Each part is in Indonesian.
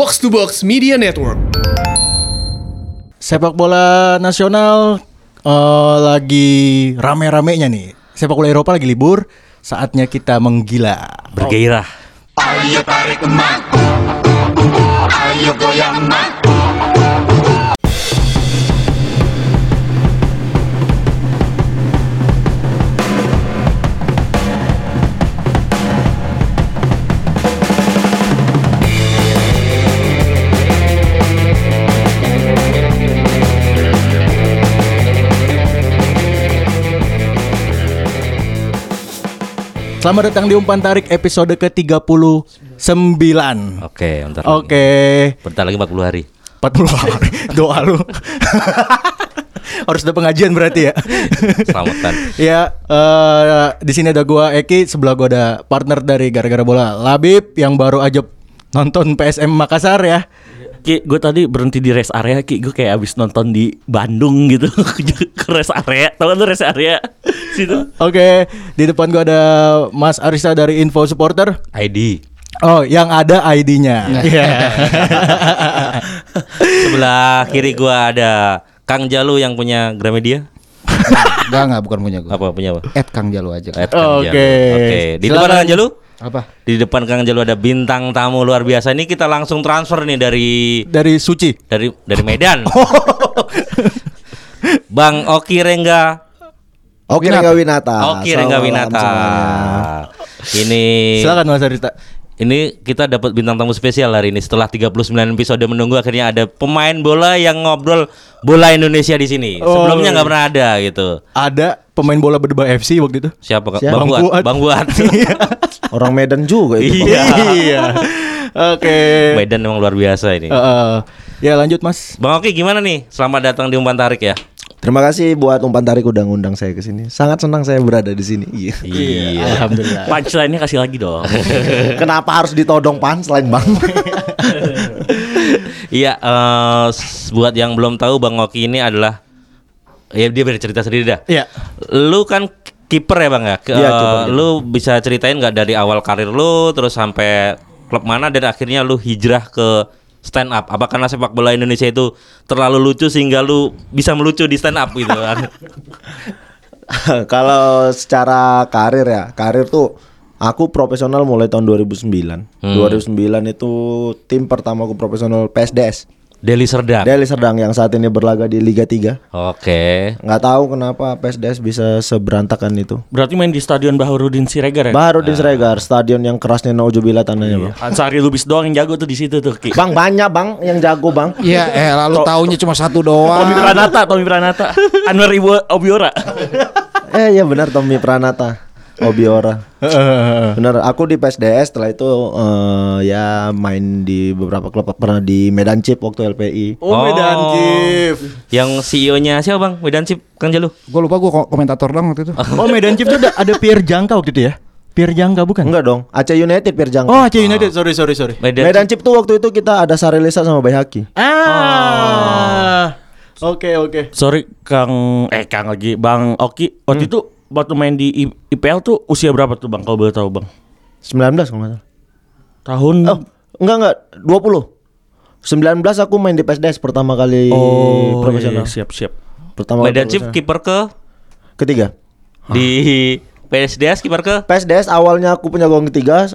Box to Box Media Network. Sepak bola nasional eh, lagi rame-ramenya nih. Sepak bola Eropa lagi libur, saatnya kita menggila. Bergairah. Ayo tarik emak Ayo goyang emak Selamat datang di Umpan Tarik episode ke-39. Oke, bentar. Oke. lagi. Bentar lagi 40 hari. 40 hari. Doa lu. Harus ada pengajian berarti ya. Selamatan. ya, eh, di sini ada gua Eki, sebelah gua ada partner dari gara-gara bola Labib yang baru aja nonton PSM Makassar ya. Ki, gue tadi berhenti di rest area Ki, gue kayak abis nonton di Bandung gitu Ke rest area, tau kan lu rest area? Situ Oke, di depan gua ada Mas Arista dari Info Supporter. ID. Oh, yang ada ID-nya. Iya. Sebelah kiri gua ada Kang Jalu yang punya Gramedia. Enggak enggak bukan punya gue. Apa punya apa? Ed Kang Jalu aja. Kang Oke. Jalu. Oke. Di depan. Kang Jalu? Apa? Di depan Kang Jalu ada bintang tamu luar biasa. Ini kita langsung transfer nih dari dari Suci. dari dari Medan. Bang Oki Rengga. Oke Rengga Winata. Oki Rengga Winata. Ini Silakan Mas Arista. Ini kita dapat bintang tamu spesial hari ini setelah 39 episode menunggu akhirnya ada pemain bola yang ngobrol bola Indonesia di sini. Oh. Sebelumnya nggak pernah ada gitu. Ada pemain bola berdeba FC waktu itu. Siapa Kak? Siapa? Bang Buat. Bang Buat. Orang Medan juga itu. Iya. iya. Oke. Medan emang luar biasa ini. Eh, eh. ya lanjut Mas. Bang Oki gimana nih? Selamat datang di umpan tarik ya. Terima kasih buat umpan tarik udah ngundang saya ke sini. Sangat senang saya berada di sini. Iya. Iya. Alhamdulillah. Punchline-nya kasih lagi dong Kenapa harus ditodong pan selain Bang? Iya, eh, s- buat yang belum tahu Bang Oki ini adalah ya dia bercerita sendiri dah. Iya. Lu kan kiper ya Bang ya? Ke- Iya, kiper, lu bisa ceritain nggak dari awal karir lu terus sampai klub mana dan akhirnya lu hijrah ke stand up? Apa karena sepak bola Indonesia itu terlalu lucu sehingga lu bisa melucu di stand up gitu kan? Kalau secara karir ya, karir tuh aku profesional mulai tahun 2009. 2009 itu tim pertama aku profesional PSDS. Deli Serdang. Deli Serdang yang saat ini berlaga di Liga 3. Oke. Nggak tahu kenapa PSDS bisa seberantakan itu. Berarti main di Stadion Baharudin Siregar ya? Baru di Sregar, stadion yang kerasnya Naujubillah tanahnya, Bang. Ansari Lubis doang yang jago tuh di situ tuh Ki Bang banyak bang yang jago bang. Iya, eh lalu taunya cuma satu Tommy doang. Pranata, Tommy Pranata Anwar Ibu Obiora Eh iya benar Tommy Pranata, Obiora. benar. Aku di PSDS setelah itu eh, ya main di beberapa klub pernah di Medan Chip waktu LPI. Oh, Medan Oh. Chief. Yang CEO-nya siapa Bang? Medan Chip Kang Jalu. Gue lupa gue komentator doang waktu itu. Oh, Medan Chief tuh ada, ada Pierre Jangka waktu itu ya? Pierre Jangka bukan? Enggak dong, Aceh United Pirjang. Oh, Aceh United. Sorry, sorry, sorry. Medan, Medan Chip tuh waktu itu kita ada Sarelisa sama Bayhaki. Ah. Oke, oke. Sorry Kang Eh Kang lagi Bang Oki Waktu itu Waktu main di IPL tuh Usia berapa tuh Bang Kalau boleh tahu Bang 19 kalau nggak salah. Tahun Oh, enggak enggak, 20. 19 aku main di PSDS pertama kali Oh profesional. iya, Siap siap Pertama kali Medan profesional. kiper ke ketiga. di PSDS kiper ke PSDS awalnya aku penjaga gawang ketiga,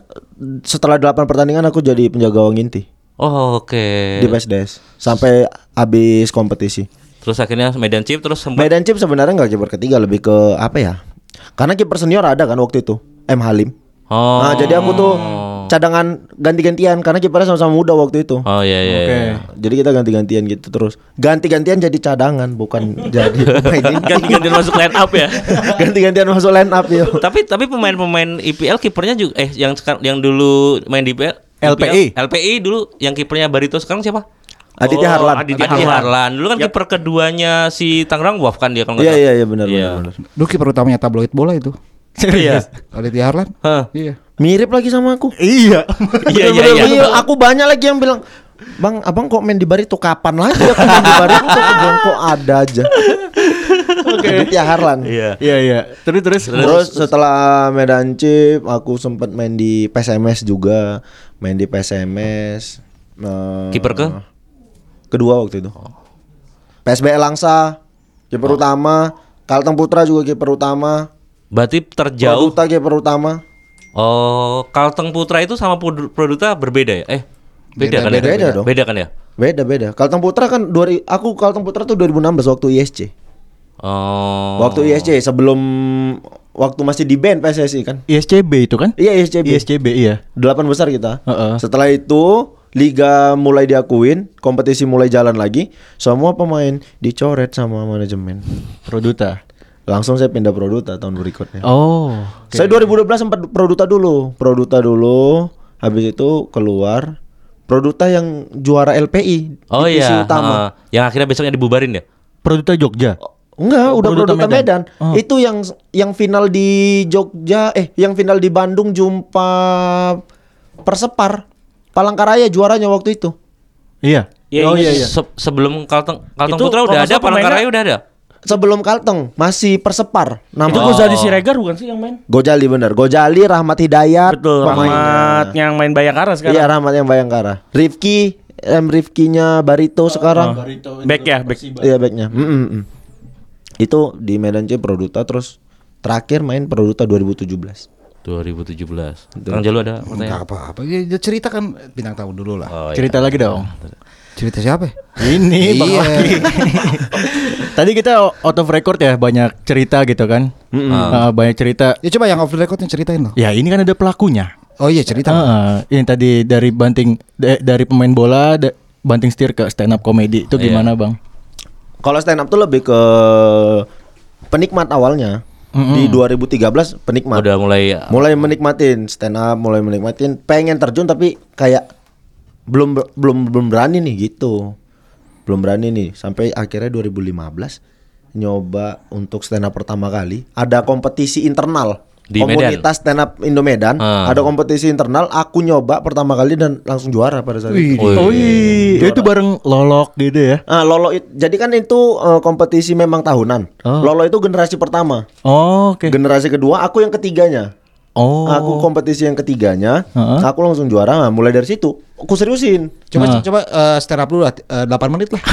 setelah 8 pertandingan aku jadi penjaga gawang inti Oh oke. di PSDS sampai habis kompetisi. Terus akhirnya Medan Chip terus sempat Medan Chip sebenarnya nggak kiper ketiga, lebih ke apa ya? Karena kiper senior ada kan waktu itu, M Halim. Oh. Nah, jadi aku tuh cadangan ganti-gantian karena kipernya sama-sama muda waktu itu. Oh iya iya. Oke. iya. Jadi kita ganti-gantian gitu terus. Ganti-gantian jadi cadangan bukan jadi pemain inti. Ganti-gantian masuk line up ya Ganti-gantian masuk line up yo. Tapi tapi pemain-pemain IPL kipernya juga eh yang sekarang yang dulu main di IPL LPI. IPL, LPI dulu yang kipernya Barito sekarang siapa? Aditya Oh, Harlan. Aditya Adi Harlan. Harlan. Dulu kan kiper keduanya si Tangerang Wolf kan dia kalau nggak Iya salah. iya iya benar Iya. benar. benar. Dulu kiper utamanya tabloid bola itu. Serius? Aditya Harlan. Hah. Iya. Mirip lagi sama aku. Iya. Iya iya iya. mirip. Aku banyak lagi yang bilang Bang, abang kok main di Barito kapan lagi aku main di Barito? Aku bilang kok ada aja. Oke. Aditya Harlan. Iya. Iya, iya. Terus terus. Terus setelah Medan Chip, aku sempat main di PSMS juga, main di PSMS. Eh, Kiper ke? Kedua waktu itu. PSBL Langsa, kiper Oh. utama. Kalteng Putra juga kiper utama. Berarti terjauh. Produta kiper utama. Oh, Kalteng Putra itu sama Produ- Produta berbeda ya? Eh, beda, kan ya? beda dong. Beda kan ya? Beda beda. Kalteng Putra kan dua aku Kalteng Putra tuh 2016 waktu ISC. Oh. Waktu ISC sebelum waktu masih di band PSSI kan. ISCB itu kan? Iya ISCB. ISCB iya. Delapan besar kita. Heeh. Setelah itu liga mulai diakuin, kompetisi mulai jalan lagi, semua pemain dicoret sama manajemen. Produta. Langsung saya pindah Produta tahun berikutnya. Oh. Saya 2012 sempat Produta dulu, Produta dulu, habis itu keluar Produta yang juara LPI Oh iya, utama. heeh. yang akhirnya besoknya dibubarin ya? Produta Jogja. Enggak, udah Produta Produta, Medan. Medan. Oh. Itu yang yang final di Jogja, eh yang final di Bandung jumpa Persepar. Palangkaraya juaranya waktu itu. Iya. Iya, oh iya, iya iya. Se- sebelum Kalteng Kalteng Itu Putra udah ada, Palangkaraya udah ada. Sebelum Kalteng masih Persepar Itu nama Gozali Siregar bukan sih yang main? Gojali bener. Gojali Rahmat Hidayat Betul. Rahmat yang main Bayangkara sekarang. Iya Rahmat yang Bayangkara. Rifki em Rifkinya Barito sekarang. Back ya, back. Iya backnya. Mm, mm, mm. Itu di Medan C Produta terus terakhir main Produta 2017. 2017. Kang Jalu ada pertanyaan? Enggak apa-apa. Ya, ya cerita kan bintang tamu dulu lah. Oh, iya. Cerita lagi dong. Cerita siapa? Ini Bang Iya. Oki. Tadi kita out of record ya banyak cerita gitu kan. Ah, banyak cerita. Ya coba yang off the recordnya ceritain loh. Ya ini kan ada pelakunya. Oh iya cerita. Ah, yang tadi dari banting da- dari pemain bola banting setir ke stand up comedy itu gimana bang? Kalau stand up tuh lebih ke penikmat awalnya. Di 2013 penikmat. Udah mulai mulai menikmatin stand up, mulai menikmatin, pengen terjun tapi kayak belum belum belum berani nih gitu. Belum berani nih sampai akhirnya 2015 nyoba untuk stand up pertama kali. Ada kompetisi internal Di Medan? komunitas stand up Indomedan, Ah. ada kompetisi internal, aku nyoba pertama kali dan langsung juara pada saat itu. Oh iya, itu bareng lolok gitu ya? Ah, Lolo it- jadi kan itu eh, kompetisi memang tahunan. Oh. Lolo itu generasi pertama. Oh, Oke. Generasi kedua aku yang ketiganya. Oh. Aku kompetisi yang ketiganya, Heeh. aku langsung juara. Nah, mulai dari situ, aku seriusin. Coba Nah. coba eh, stand up dulu lah, eh, 8 menit lah.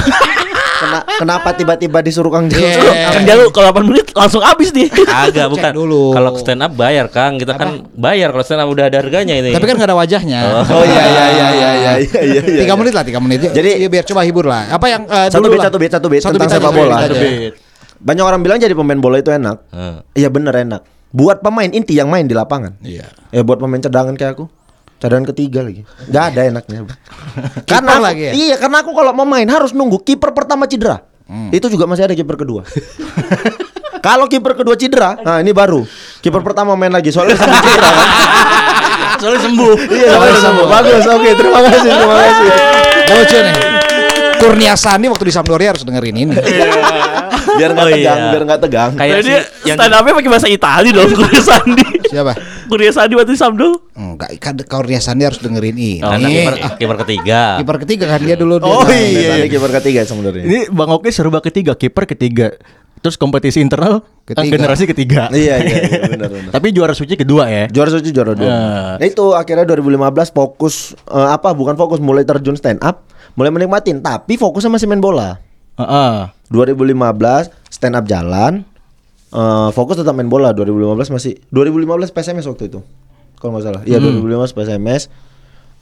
Kena- kenapa tiba-tiba disuruh Kang Jalu? Iya. Kang Jalu kalau 8 menit langsung habis nih. agak bukan. dulu. Kalau stand up bayar, Kang. Kita kan bayar kalau stand up udah ada harganya ini. Tapi kan gak ada wajahnya. Oh iya iya iya iya iya iya iya. iya. Tiga menit lah, tiga menit. Jadi- Jadi biar coba hibur lah. Apa yang eh, Satu dulu bit, lah. satu bit, satu bit, tentang sepak satu bola. Satu aja. bit. Banyak orang bilang jadi pemain bola itu enak. Heeh. Iya bener enak. Buat pemain inti yang main di lapangan. Iya. Ya buat pemain cadangan kayak aku. Cadangan ketiga lagi. Gak ada enaknya. karena aku- lagi ya? Iya, karena aku kalau mau main harus nunggu kiper pertama cedera. Itu juga masih ada kiper kedua. kalau kiper kedua cedera, nah ini baru. Kiper pertama main lagi soalnya sampai cedera kan. Soalnya sembuh. Iya, soalnya sembuh. Bagus. Oke, terima kasih, terima kasih. Lucu nih. Kurnia Sani waktu di Sampdoria harus dengerin ini. Biar nggak Oh, tegang, iya. biar nggak tegang. Kayak Jadi si yang stand up-nya pakai bahasa Itali dong Kurnia Sandi. Siapa? Kurnia Sandi waktu di Samdo. Enggak, kan Kurnia Sani harus dengerin ini. karena kiper kiper ketiga. Kiper ketiga kan dia dulu. dia Oh, main. iya. Kiper ketiga sebenarnya. Ini Bang Oki serba ketiga, kiper ketiga. Terus kompetisi internal eh, Ketiga. generasi ketiga. Iya, iya, iya, benar, benar. Tapi juara suci kedua ya. Juara suci juara dua. Nah. Nah, itu akhirnya 2015 fokus eh, apa bukan fokus mulai terjun stand up, mulai menikmatin tapi fokusnya masih main bola. Heeh. 2015 stand up jalan. eh, fokus tetap main bola 2015 masih 2015 PSMS waktu itu. Kalau nggak salah. Iya 2015 PSMS.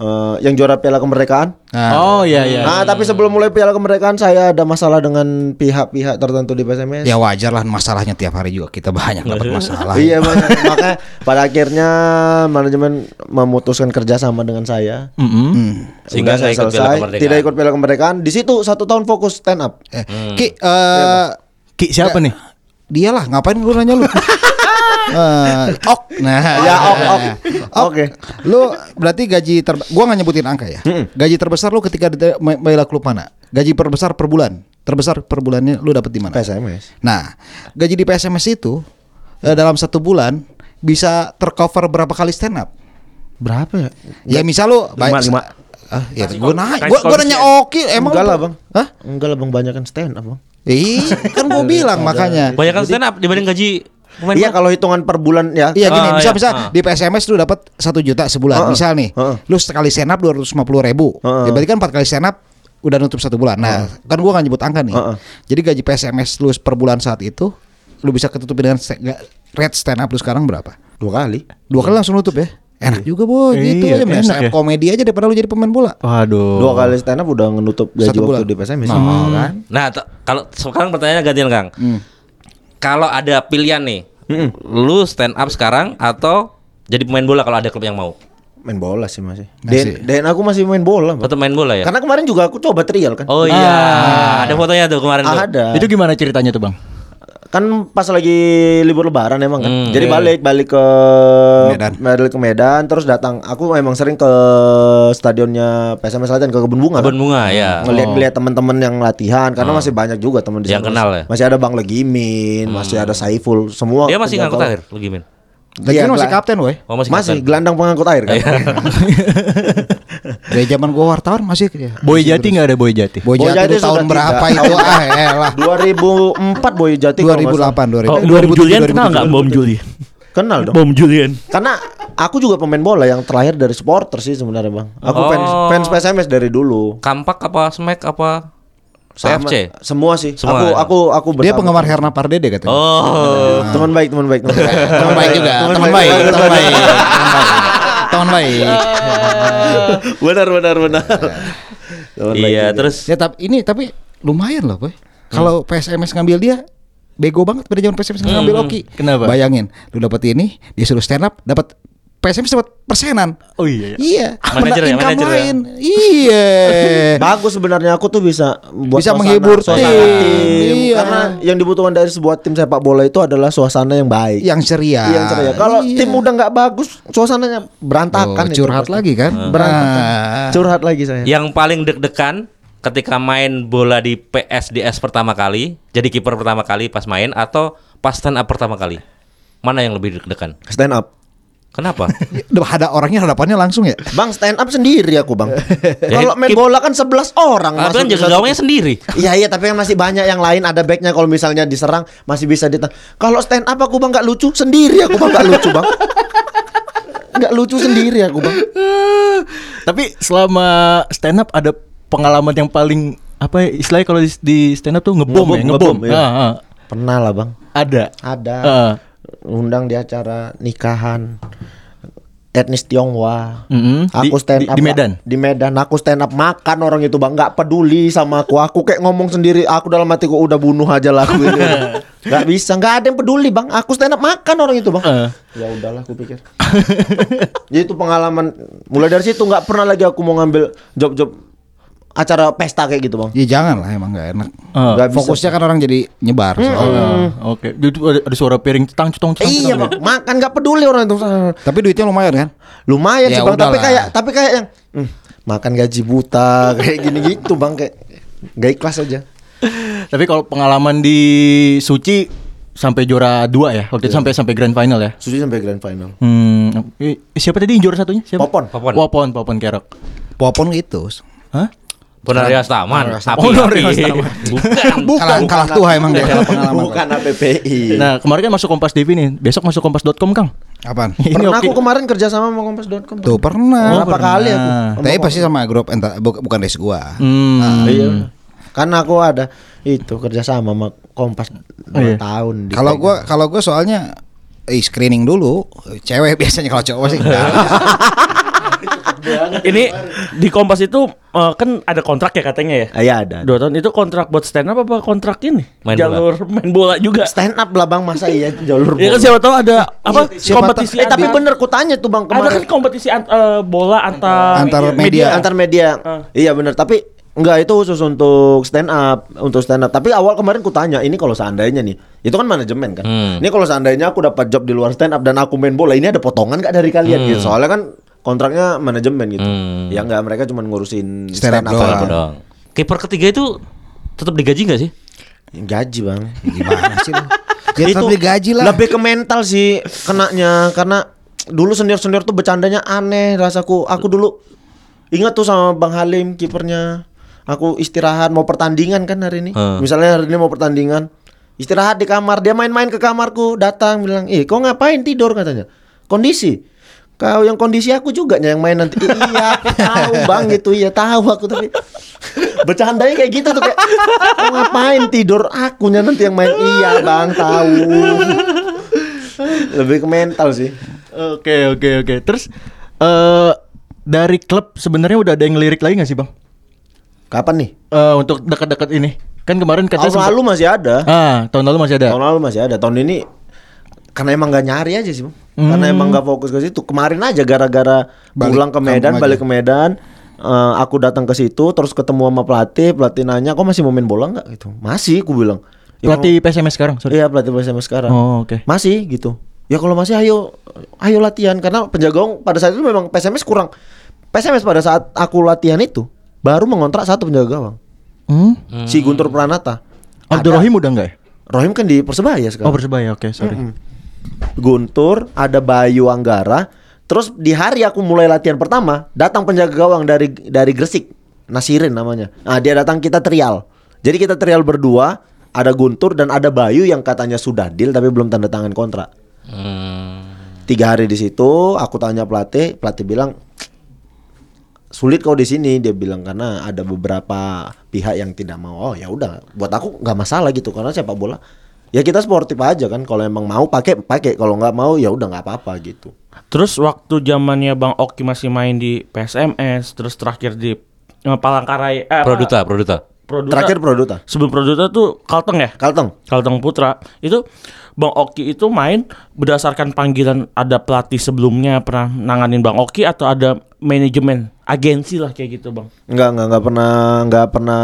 Eh, yang juara Piala Kemerdekaan. Nah, Oh iya iya. Nah, tapi sebelum mulai Piala Kemerdekaan saya ada masalah dengan pihak-pihak tertentu di PSMS. ya wajar lah masalahnya tiap hari juga kita banyak dapat masalah. Iya banyak. Makanya pada akhirnya manajemen memutuskan kerjasama dengan saya. Mm-mm. Hmm. Sehingga Sehingga saya nggak ikut Piala selesai, Kemerdekaan. tidak ikut Piala Kemerdekaan. Di situ satu tahun fokus stand up. Eh, Ki, eh, Ki siapa nih? Dialah ngapain lu nanya lu? Eh, ok, nah Ya, ok, ok. Oke. Lu berarti gaji ter gua nggak nyebutin angka ya. Gaji terbesar lu ketika di bela klub mana? Gaji terbesar per bulan. Terbesar per bulannya lu dapat di mana? PSMS. Nah, gaji di PSMS itu eh, dalam satu bulan bisa tercover berapa kali stand up? Berapa ya? Ya misal lu Lima, lima. Ah, ya gua nanya, kasih gua, gua komisi nanya ya. oke emang Enggak lah, Bang. Hah? Enggak lah, Bang, banyak kan stand up, Bang. Ih, kan gua bilang makanya. Banyak kan stand up dibanding gaji Pemain Iya kalau hitungan per bulan ya. Iya gini, Ah, bisa iya. bisa Ah. di PSMS lu dapat satu juta sebulan. Heeh. Misal nih, lu sekali stand up dua ratus ribu. Heeh. Ya berarti kan empat kali stand up udah nutup satu bulan. Nah, kan gua nggak nyebut angka nih. Jadi gaji PSMS lu per bulan saat itu, lu bisa ketutupi dengan rate stand up lu sekarang berapa? Dua kali. Dua kali langsung nutup ya. Enak juga boy, gitu Iya, aja main enak stand up ya. komedi aja daripada lu jadi pemain bola. Waduh. Dua kali stand up udah ngenutup gaji Satu waktu bulan. di PSMS. Nah, kan. Nah, t- kalau sekarang pertanyaannya gantian Kang. Kalau ada pilihan nih, lu stand up sekarang atau jadi pemain bola kalau ada klub yang mau? Main bola sih masih. Masih. Dan, dan aku masih main bola. Tetap main bola ya? Karena kemarin juga aku coba trial kan. Oh iya, ada fotonya tuh kemarin tuh. ada. Itu gimana ceritanya tuh bang? Kan pas lagi libur lebaran emang kan. Hmm, Jadi iya. balik balik ke Medan. balik ke Medan terus datang. Aku emang sering ke stadionnya PSMS Selatan ke Kebun Bunga. Kebun bunga ya. Ngeliat-ngeliat teman-teman yang latihan karena masih banyak juga teman di Yang sana. kenal ya? Masih ada Bang Legimin, masih ada Saiful, semua. Dia masih ngangkut air, lu gimana? Lagi Iya, masih kapten woi. Oh masih, Masih kapten. gelandang pengangkut air kan. Dari zaman gua wartawan masih ya. Boy Jati nggak ada Boy Jati. Boy Boy Jati Jati tahun berapa tidak. itu? Ah, elah. 2004 Boy Jati kalau nggak 2008, salah. 2000. Oh, Eh, Bom 2007, Julian kenal 2007. nggak Bom Julian? Kenal dong. Bom Julian. Karena aku juga pemain bola yang terlahir dari supporter sih sebenarnya bang. Aku Oh. fans fans PSMS dari dulu. Kampak apa smack apa? Sama- PFC? Semua sih. Semua aku ya? aku aku Dia penggemar Herna Pardede katanya. Oh. Teman baik, teman baik, teman baik. Teman baik juga, teman baik, teman baik. Teman baik. benar, benar, benar. Iya, terus Ya tapi ini tapi lumayan loh, boy. Kalau PSMS ngambil dia bego banget pada zaman PSMS ngambil Oki. Kenapa? Bayangin, lu dapat ini, disuruh stand up, dapat PSMS dapat persenan. Oh iya. Iya, Manajer ya, manajer ya. lain. Iya. Bagus sebenarnya aku tuh bisa buat Bisa suasana- menghibur suasana tim. Iya. Karena yang dibutuhkan dari sebuah tim sepak bola itu adalah suasana yang baik. Yang ceria. Iya, yang ceria. Kalau Iya. tim udah nggak bagus, suasananya berantakan. Oh, itu curhat pasti. lagi kan? Berantakan. Nah. Curhat lagi saya. yang paling deg-degan ketika main bola di PSDS pertama kali, jadi kiper pertama kali pas main atau pas stand up pertama kali? Mana yang lebih deg-degan? Stand up. Kenapa? Udah ada orangnya hadapannya langsung ya. Bang stand up sendiri aku bang. Ya, Kalau main bola kan 11 orang. Tapi kan masuk jaga gawangnya sendiri. Iya iya tapi kan masih banyak yang lain ada backnya kalau misalnya diserang masih bisa ditang. Kalau stand up aku bang nggak lucu sendiri aku bang nggak lucu bang. Nggak lucu sendiri aku bang. Tapi selama stand up ada pengalaman yang paling apa ya, istilahnya kalau di, di stand up tuh ngebom, Ngebom, ya, ngebom. ngebom. Ah, ah. Pernah lah bang. Ada. Ada. Ah. Undang di acara nikahan etnis Tionghoa. Mm-mm. Aku stand di- up di Medan? Di Medan. Aku stand up makan orang itu bang. Nggak peduli sama aku. Aku kayak ngomong sendiri. Aku dalam hatiku udah bunuh aja lah aku ini. Nggak bisa. Nggak ada yang peduli bang. Aku stand up makan orang itu bang. Eh. Ya udahlah aku pikir. Jadi itu pengalaman. Mulai dari situ nggak pernah lagi aku mau ngambil job-job acara pesta kayak gitu bang. Ya jangan lah emang nggak enak. Ah. Nggak bisa. Fokusnya kan orang jadi nyebar. soalnya. Ah, Oke. Itu ada, ada suara piring cetang cetong cetang. Iya bang. Makan nggak peduli orang itu. Tapi duitnya lumayan kan? Lumayan Ya sih bang. Tapi kayak tapi kayak yang hmm, makan gaji buta kayak gini gitu bang kayak gak ikhlas aja. Tapi kalau pengalaman di Suci sampai juara dua ya, waktu itu sampai sampai grand final ya. Suci sampai grand final. Hmm, eh, siapa tadi yang juara satunya? Siapa? Popon. Popon. Popon, Popon Kerok. Popon itu. Hah? Ponarias Taman. Api, Oh, api. Ponarias Taman. Bukan. Kalah, kalah tua emang dia. Bukan APPI. Nah, kemarin kan masuk Kompas TV nih. Besok masuk kompas.com, Kang. Apaan? Ini pernah oke. aku kemarin kerja sama sama kompas.com. Tuh pernah. Berapa pernah. kali aku? Tapi pasti sama grup enta- bu- bukan des gua. Hmm. Iya. Karena aku ada itu kerja sama sama Kompas dua iya. tahun. di Kalau gua kalau gua soalnya eh screening dulu. Cewek biasanya kalau cowok sih enggak. Ini di Kompas itu eh, kan ada kontrak ya katanya ya. Ah, Iya ada. Dua tahun itu kontrak buat stand up apa kontrak ini? Main Jalur main bola juga. Stand up lah bang masa iya jalur Ya kan bola. siapa tahu ada apa siapa kompetisi Eh tapi bener ku tanya tuh bang ada kan kemarin kompetisi an- eh, bola antar Antar media. antar media. Ah. Iya bener tapi Enggak itu khusus untuk stand up Untuk stand up Tapi awal kemarin ku tanya Ini kalau seandainya nih Itu kan manajemen kan Hmm. Ini kalau seandainya aku dapat job di luar stand up Dan aku main bola Ini ada potongan gak dari kalian gitu Soalnya kan kontraknya manajemen gitu Hmm. Ya enggak mereka cuma ngurusin Stand up stand, up, doang. Apa dong? Kiper ketiga itu tetap digaji nggak sih? Gaji bang Gimana sih lu? Ya Itu tetap digaji lah. Lebih ke mental sih kenanya karena dulu senior-senior tuh bercandanya aneh rasaku. Aku dulu ingat tuh sama Bang Halim kipernya. Aku istirahat mau pertandingan kan hari ini. Hmm. Misalnya hari ini mau pertandingan. Istirahat di kamar, dia main-main ke kamarku, datang bilang, "Eh, kau ngapain tidur?" katanya. Kondisi. Kau yang kondisi aku juga yang main nanti. iya, aku tahu Bang gitu. Iya, tahu aku tapi bercandanya kayak gitu tuh kayak kau ngapain tidur akunya nanti yang main. Iya, Bang, tahu. Lebih ke mental sih. Oke oke oke. Terus eh dari klub sebenarnya udah ada yang lirik lagi nggak sih bang? Kapan nih? Eh untuk dekat-dekat ini kan kemarin katanya Tahun lalu masih ada. Ah tahun lalu masih ada. Tahun lalu masih ada. Tahun ini karena emang gak nyari aja sih, Bang. Karena emang gak fokus ke situ. Kemarin aja gara-gara pulang ke Medan, balik aja. ke Medan, eh, aku datang ke situ terus ketemu sama pelatih, pelatih nanya, "Kok masih mau main bola nggak?" gitu. Masih, aku bilang. "Ya, Pelatih PSMS sekarang. Sorry. Iya, pelatih PSM sekarang. Oh, oke. Masih gitu. Ya kalau masih ayo ayo latihan karena penjaga gawang pada saat itu memang PSMS kurang. PSMS pada saat aku latihan itu baru mengontrak satu penjaga gawang. Hmm? Si Guntur Pranata. Abdul Rahim udah enggak ya? Rohim kan di Persebaya sekarang. Oh persebaya oke sorry. Guntur, ada Bayu Anggara. Terus di hari aku mulai latihan pertama, datang penjaga gawang dari dari Gresik, Nasirin namanya. Nah, dia datang kita trial. Jadi kita trial berdua, ada Guntur dan ada Bayu yang katanya sudah deal tapi belum tanda tangan kontrak. Tiga hari di situ, aku tanya pelatih, pelatih bilang sulit kau di sini dia bilang karena ada beberapa pihak yang tidak mau oh ya udah buat aku nggak masalah gitu karena sepak bola ya kita sportif aja kan kalau emang mau pakai pakai kalau nggak mau ya udah nggak apa-apa gitu Terus waktu zamannya Bang Oki masih main di PSMS, terus terakhir di eh, Palangkaraya eh, apa? Produta, Produta. Produta. terakhir Produta sebelum Produta tuh Kalteng ya? Kalteng Kalteng Putra. Itu Bang Oki itu main berdasarkan panggilan ada pelatih sebelumnya pernah nanganin Bang Oki atau ada manajemen agensi lah kayak gitu, Bang. nggak nggak nggak pernah nggak pernah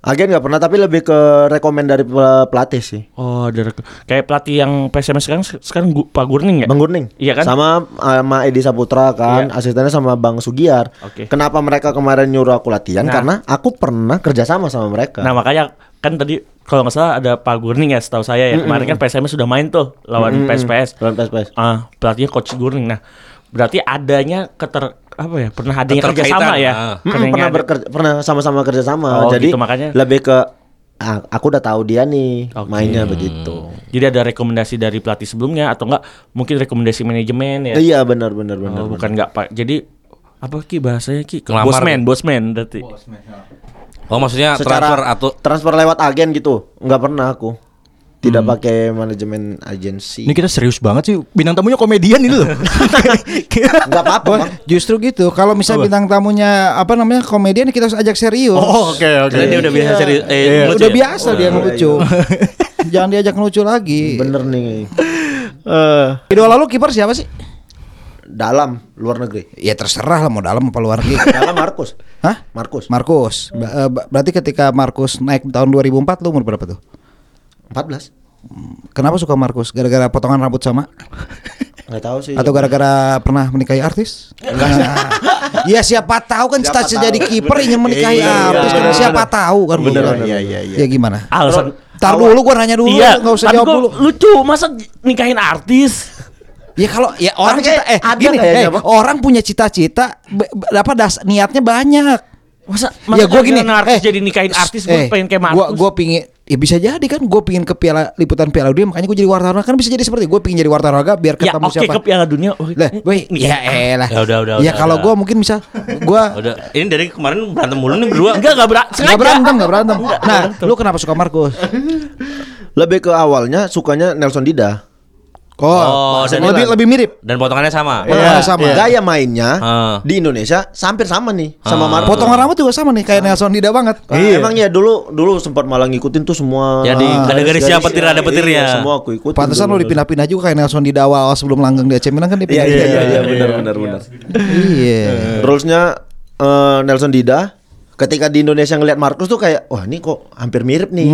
agen nggak pernah tapi lebih ke rekomend dari pel- pelatih sih Oh, ada rek- kayak pelatih yang PSMS sekarang sekarang Gu- Pak Gurning ya? Bang Gurning Iya kan? sama sama Edi Saputra kan Iya. asistennya sama Bang Sugiar Oke. kenapa mereka kemarin nyuruh aku latihan Nah. karena aku pernah kerjasama sama mereka Nah makanya kan tadi kalau nggak salah ada Pak Gurning ya setahu saya ya kemarin kan PSMS sudah main tuh lawan PSPS. Lawan PSPS. Ah pelatihnya Coach Gurning. Nah berarti adanya keter apa ya pernah adanya Keterkaitan, kerjasama ya? ah. Mm, Karena pernah ada- bekerja, pernah sama-sama kerja sama. Oh, Jadi gitu, makanya. lebih ke ah, aku udah tahu dia nih Oke. mainnya begitu. Jadi ada rekomendasi dari pelatih sebelumnya atau enggak mungkin rekomendasi manajemen ya? Iya benar benar benar. Oh, bukan enggak Pak. Jadi apa Ki bahasanya Ki? Bosman, bosman berarti. Oh maksudnya transfer atau transfer lewat agen gitu. Nggak pernah aku. Tidak Hmm. pakai manajemen agensi. Ini kita serius banget sih. Bintang tamunya komedian ini loh. Nggak apa-apa. Justru gitu. Kalau misalnya bintang tamunya apa namanya komedian kita harus ajak serius. oh oke oke. Karena dia udah biasa serius eh, Iya. Udah ya? biasa dia ngelucu. Jangan diajak ngelucu lagi. Bener nih. Eh, Idola lu kiper siapa sih? Dalam luar negeri. Ya terserah lah mau dalam apa luar negeri. Dalam Markus. Hah? Markus. Markus. Ba- berarti ketika Markus naik tahun 2004 lu umur berapa tuh? 14. Kenapa suka Markus? Gara-gara potongan rambut sama? Nggak tahu sih. Atau gara-gara pernah menikahi artis? Nah, ya siapa tahu kan cita-cita tahu. jadi kiper ingin menikahi Iya, artis kan siapa tahu kan Bener, gua. bener, Iya, bener. iya, Ya gimana? Alasan Tar dulu gua nanya dulu Iya, nggak usah jawab gua dulu. Lucu, masa nikahin artis? Ya kalau ya orang cita eh ada gini, kayaknya, eh, orang punya cita-cita apa das niatnya banyak. Masa, ya masa gue gini, gara-gara artis eh, jadi nikahin artis gue eh, pengen kayak Gua Markus. gua pingin ya bisa jadi kan gue pingin ke piala liputan piala dunia makanya gue jadi wartawan kan bisa jadi seperti gue pingin jadi wartawan olahraga biar ya ketemu oke siapa. ke Piala Dunia. Oh, Lah, gue nikahin ya elah. Ya udah, udah, Ya udah, kalau gue mungkin bisa gue Udah, ini dari kemarin berantem mulu nih berdua. Enggak, enggak berat. nggak berantem nggak berantem. Nah, lu kenapa suka Markus? Lebih ke awalnya sukanya Nelson Dida. Oh, Oh, dan- lebih lebih mirip. Dan potongannya sama. Potongannya sama. Gaya mainnya Ah. di Indonesia hampir sama nih sama Ah. Markus. Potongan rambut juga sama nih kayak Nelson Dida banget. Ah, Emang ya dulu dulu sempat malah ngikutin tuh semua. Jadi Ah, ada garis- petir ada petirnya. Iya, semua aku ikutin. Pantesan lu dipindah-pindah juga kayak Nelson Dida awal sebelum langgeng di AC Milan kan dia Iya iya iya iya benar benar benar. Iya. Rulesnya eh, Nelson Dida ketika di Indonesia ngelihat Markus tuh kayak wah ini kok hampir mirip nih.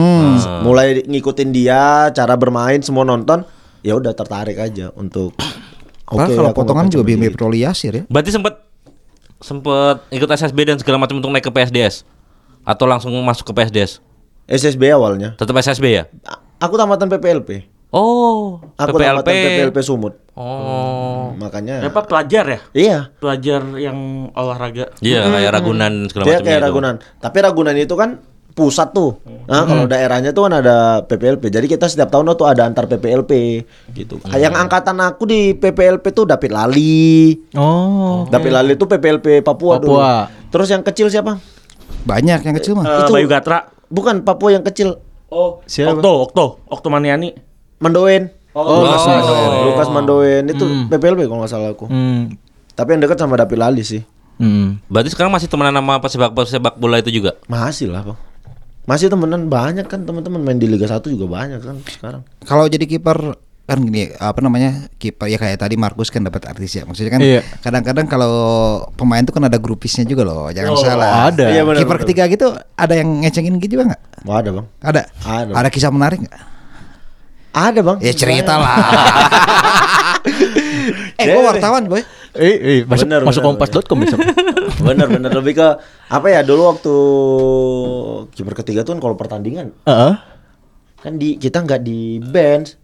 Mulai ngikutin dia, cara bermain semua nonton, ya udah tertarik aja untuk Oke, kalau aku potongan juga. Roli Yasir ya. Berarti sempet sempet ikut SSB dan segala macam untuk naik ke PSDS atau langsung masuk ke PSDS? SSB awalnya. Tetap SSB ya? Aku tamatan PPLP. Oh, Aku PPLP. tamatan PPLP Sumut. Oh. Makanya Apa pelajar ya? Iya. Pelajar yang olahraga. Iya, kayak Ragunan segala Dia macam. kayak Ragunan. Tapi Ragunan itu kan pusat tuh. Nah, kalau daerahnya tuh kan ada PPLP. Jadi kita setiap tahun tuh ada antar PPLP gitu. Yang angkatan aku di PPLP tuh David Lali. Oh. David Lali tuh PPLP Papua, dulu. Papua. Terus yang kecil siapa? Banyak yang kecil mah. Eh, Itu- Bayu Gatra. Bukan Papua yang kecil. Oh, Siapa? Okto, Okto, Okto Maniani. Mandoen. Oh, Lukas Mandoen. Lukas Mandoen itu PPLP kalau nggak salah aku. Hmm. Tapi yang dekat sama David Lali sih. Hmm. Berarti sekarang masih temenan sama pesepak pesepak bola itu juga. Masih lah, Bang. Masih temenan banyak kan teman-teman main di Liga 1 juga banyak kan sekarang. Kalau jadi kiper kan gini apa namanya kiper ya kayak tadi Markus kan dapat artis ya maksudnya kan Iya. kadang-kadang kalau pemain tuh kan ada grupisnya juga loh jangan Oh, salah ada. Iya, benar, kiper ketiga gitu ada yang ngecengin gitu juga nggak Wah, ada, Bang. ada Ada. ada kisah menarik nggak Ada, Bang. ya cerita lah eh gue wartawan boy Eh, eh, masuk Bener, masuk kompas.com besok. bener bener lebih ke apa ya dulu waktu kiper ketiga tuh kan kalau pertandingan Heeh. kan di kita nggak di bench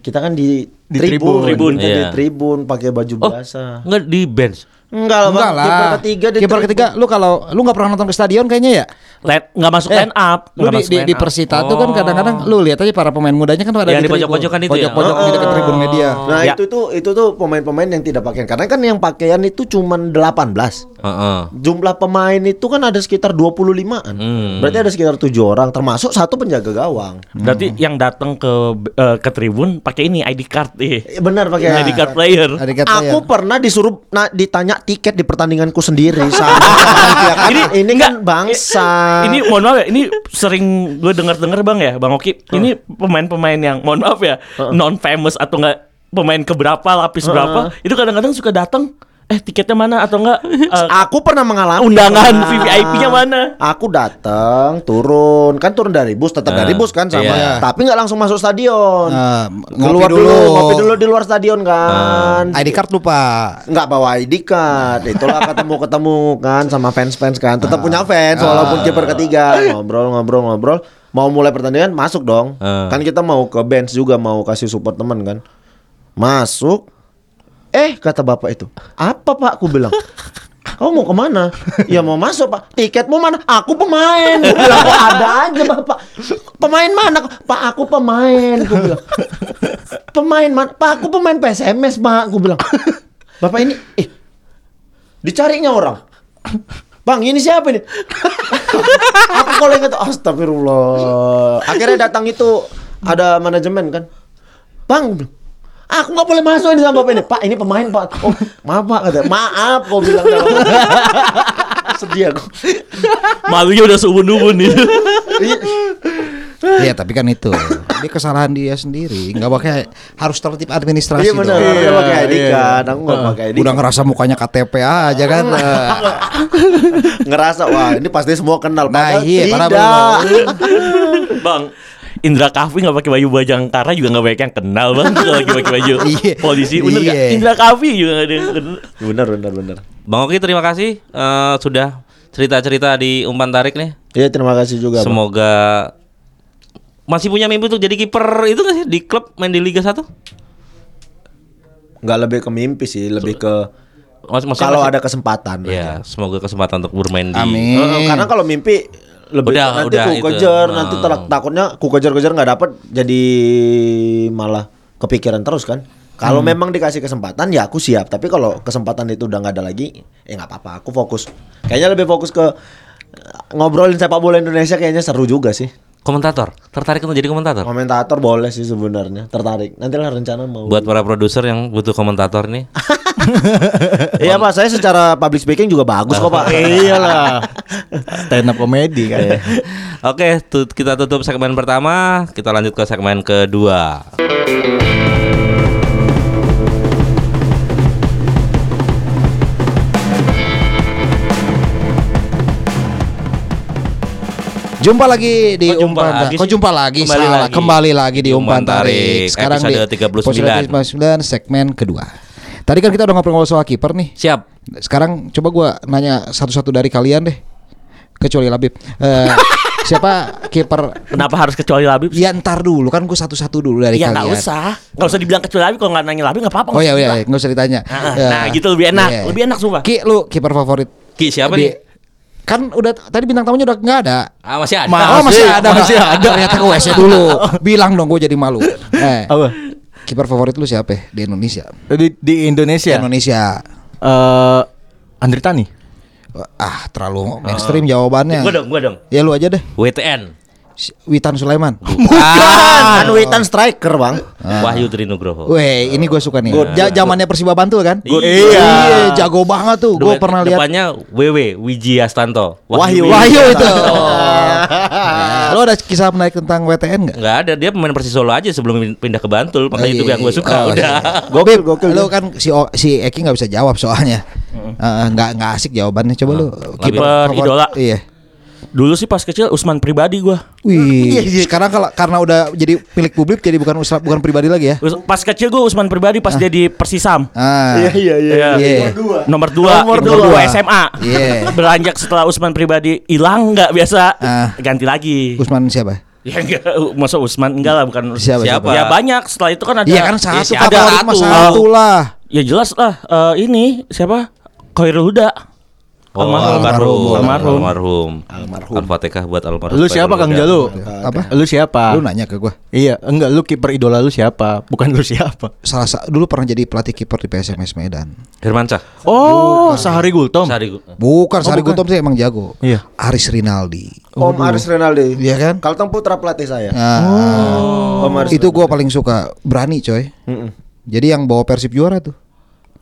kita kan di, Di tribun, tribun. Kita di Iya. tribun pakai baju Oh, biasa enggak di bench. Enggak lah enggak lah kiper ketiga di kiper ketiga lu kalau lu nggak pernah nonton ke stadion kayaknya ya Let nggak masuk Eh, line up. lu di, di, di. Persita tuh kan kadang-kadang lu lihat aja para pemain mudanya kan pada Yang di tribun. pojok-pojokan itu ya? pojok-pojok di dekat tribun media Nah Ya. itu tuh itu tuh pemain-pemain yang tidak pakaian karena kan yang pakaian itu cuman 18 Heeh. Jumlah pemain itu kan ada sekitar 25-an. Hmm. Berarti ada sekitar tujuh orang termasuk satu penjaga gawang. Berarti yang datang ke eh, ke tribun pakai ini ID card eh. Benar pakai ID card player. Ada kata Aku ya. pernah disuruh na- ditanya tiket di pertandinganganku sendiri sama panitia. kan Ini ini, enggak, kan bangsa. Ini mohon maaf ya, ini sering gue dengar-dengar Bang ya, Bang Oki. Ini pemain-pemain yang mohon maaf ya, non famous atau enggak pemain keberapa, lapis berapa, itu kadang-kadang suka datang eh tiketnya mana atau enggak eh, aku pernah mengalami undangan Nah, VVIP-nya mana? Aku datang, turun, kan turun dari bus, tetap Ah, dari bus kan sama, iya. tapi nggak langsung masuk stadion. Nah, Keluar ngopi dulu, dulu. ngopi dulu di luar stadion kan. ID card lupa nggak bawa ID card itulah ketemu ketemu kan sama fans fans kan tetap punya Ah. fans walaupun kiper ketiga ngobrol ngobrol ngobrol mau mulai pertandingan masuk dong Ah. kan kita mau ke bench juga mau kasih support teman kan masuk eh kata bapak itu apa pak aku bilang Kamu mau ke mana? Ya mau masuk pak Tiketmu mana? Aku pemain Gue bilang "Kok ada aja bapak Pemain mana? Pak aku pemain Gue bilang Pemain mana? Pak aku pemain PSMS pak Gue bilang Bapak ini eh, Dicarinya orang Bang ini siapa ini? aku kalau ingat Astagfirullah Akhirnya datang itu Ada manajemen kan Bang Aku nggak boleh masuk ini sama bapak ini. Pak ini pemain pak. Oh maaf pak kata Maaf kau bilang. Sedih aku. Malunya udah subun-ubun itu. Iya. Tapi kan itu. Ini kesalahan dia sendiri. Nggak pakai harus tertib administrasi Iya benar. dong. Dia pakai ID iya. kan. Aku nggak pakai ID Udah ngerasa mukanya KTP aja kan? Ngerasa Wah ini pasti semua kenal. Nah iya Tidak. Bang, Indra Kafi nggak pakai baju Bajangkara juga nggak banyak yang kenal bang kalau lagi pakai baju Iya. polisi bener nggak? Iya. Indra Kafi juga nggak ada yang kenal. Benar benar benar Bang Oki terima kasih eh, sudah cerita-cerita di umpan tarik nih. Iya terima kasih juga Bang. Semoga masih punya mimpi untuk jadi kiper itu nggak sih di klub main di Liga 1? nggak lebih ke mimpi sih lebih ke Mas, kalau masih- ada kesempatan Ya, semoga kesempatan untuk bermain di Amin. Eh, karena kalau mimpi lebih Udah, nanti udah ku itu. kejar Nah. nanti telak- takutnya ku kejar-kejar nggak dapet jadi malah kepikiran terus kan kalau Hmm. memang dikasih kesempatan ya aku siap tapi kalau kesempatan itu udah nggak ada lagi ya nggak apa-apa aku fokus kayaknya lebih fokus ke ngobrolin sepak bola Indonesia kayaknya seru juga sih komentator. Tertarik untuk jadi komentator? komentator boleh sih sebenarnya tertarik nanti lah rencana mau Buat para produser yang butuh komentator nih. iya pak saya secara public speaking juga bagus kok pak Iyalah. Stand up comedy kan. Oke, tu- kita tutup segmen pertama, kita lanjut ke segmen kedua. Jumpa lagi di Kok jumpa umpan lagi. Kok jumpa lagi? Kembali Salah. lagi. Kembali lagi di Umpan umpan tarik. Tarik, Sekarang episode di 39. episode 39 segmen kedua. Tadi kan kita udah ngobrol soal kiper nih. Siap. Sekarang coba gua nanya satu-satu dari kalian deh. Kecuali Labib. Eh, siapa kiper Kenapa harus kecuali Labib? Ya ntar dulu kan gue satu-satu dulu dari Ya nggak kalian. usah, nggak usah dibilang kecuali Labib kalau nggak nanya Labib nggak apa-apa. Oh nggak ya usah ya dibilang. nggak usah ditanya. Nah, Ya. nah, gitu lebih enak, Iya. lebih enak sumpah. Ki lu kiper favorit Ki siapa di nih? Kan udah tadi bintang tamunya udah nggak ada. Ah, masih ada. Ma- oh masih ada, masih ada. Ternyata ke WC dulu. Bilang dong, gue jadi malu. Eh, Apa? kiper favorit lu siapa ya? di Indonesia? Di, di Indonesia. Indonesia. Eh Andri Tani. Ah, terlalu mainstream jawabannya. Gua dong, gua dong. Ya lu aja deh. WTN. Witan Sulaiman. Kan Witan striker, Bang. Wahyu Trinugroho. Weh, ini gue suka nih. Ja- Zamannya Persiba Bantul kan? Good. Iya, jago banget tuh. Gue pernah lihat. Depannya WW Wiji Astanto. Wahyu. Wahyu itu. Lo ada kisah menarik tentang WTN nggak? Enggak ada, dia pemain Persis Solo aja sebelum pindah ke Bantul, makanya itu yang gue suka. Oh, udah. iya. Gokil, gokil. Lo kan si O- si Eki nggak bisa jawab soalnya. Eh, Nggak nggak asik jawabannya. Coba lu Kiper favorit- idola. Iya. Dulu sih pas kecil Usman pribadi gua. Wih, sekarang kalau karena udah jadi milik publik jadi bukan usla- bukan pribadi lagi ya. Pas kecil gua Usman pribadi pas dia di Persisam. Ah. iya Iya. Iya. Nomor dua, Nomor nomor dua. dua SMA. Iya. Beranjak setelah Usman pribadi hilang nggak biasa, Ah. ganti lagi. Usman siapa? Ya enggak, masa Usman enggak lah bukan Siapa? Siapa? Ya banyak. Setelah itu kan ada. Iya kan satu favorit Ada satu. satu lah. Ya jelas lah. eh, ini siapa? Khairul Huda. Oh, Almarhum. almarhum. Almarhum. Almarhum. Almarhum. Al-Fatihah buat almarhum. Lu siapa Kang Jalu? Apa? Lu siapa? Lu nanya ke gua. Iya, enggak lu kiper idola lu siapa? Bukan lu siapa. Salah sa- dulu pernah jadi pelatih kiper di PSMS Medan. Hermansyah. Oh, Sahari Gultom. Sari Gu- Bukan, Sari Gutom sih emang jago. Iya. Aris Rinaldi. Om Aris Renaldi. Iya kan? Kalteng Putra pelatih saya. Nah, Om Aris itu gua paling suka berani coy. Jadi yang bawa Persib juara tuh.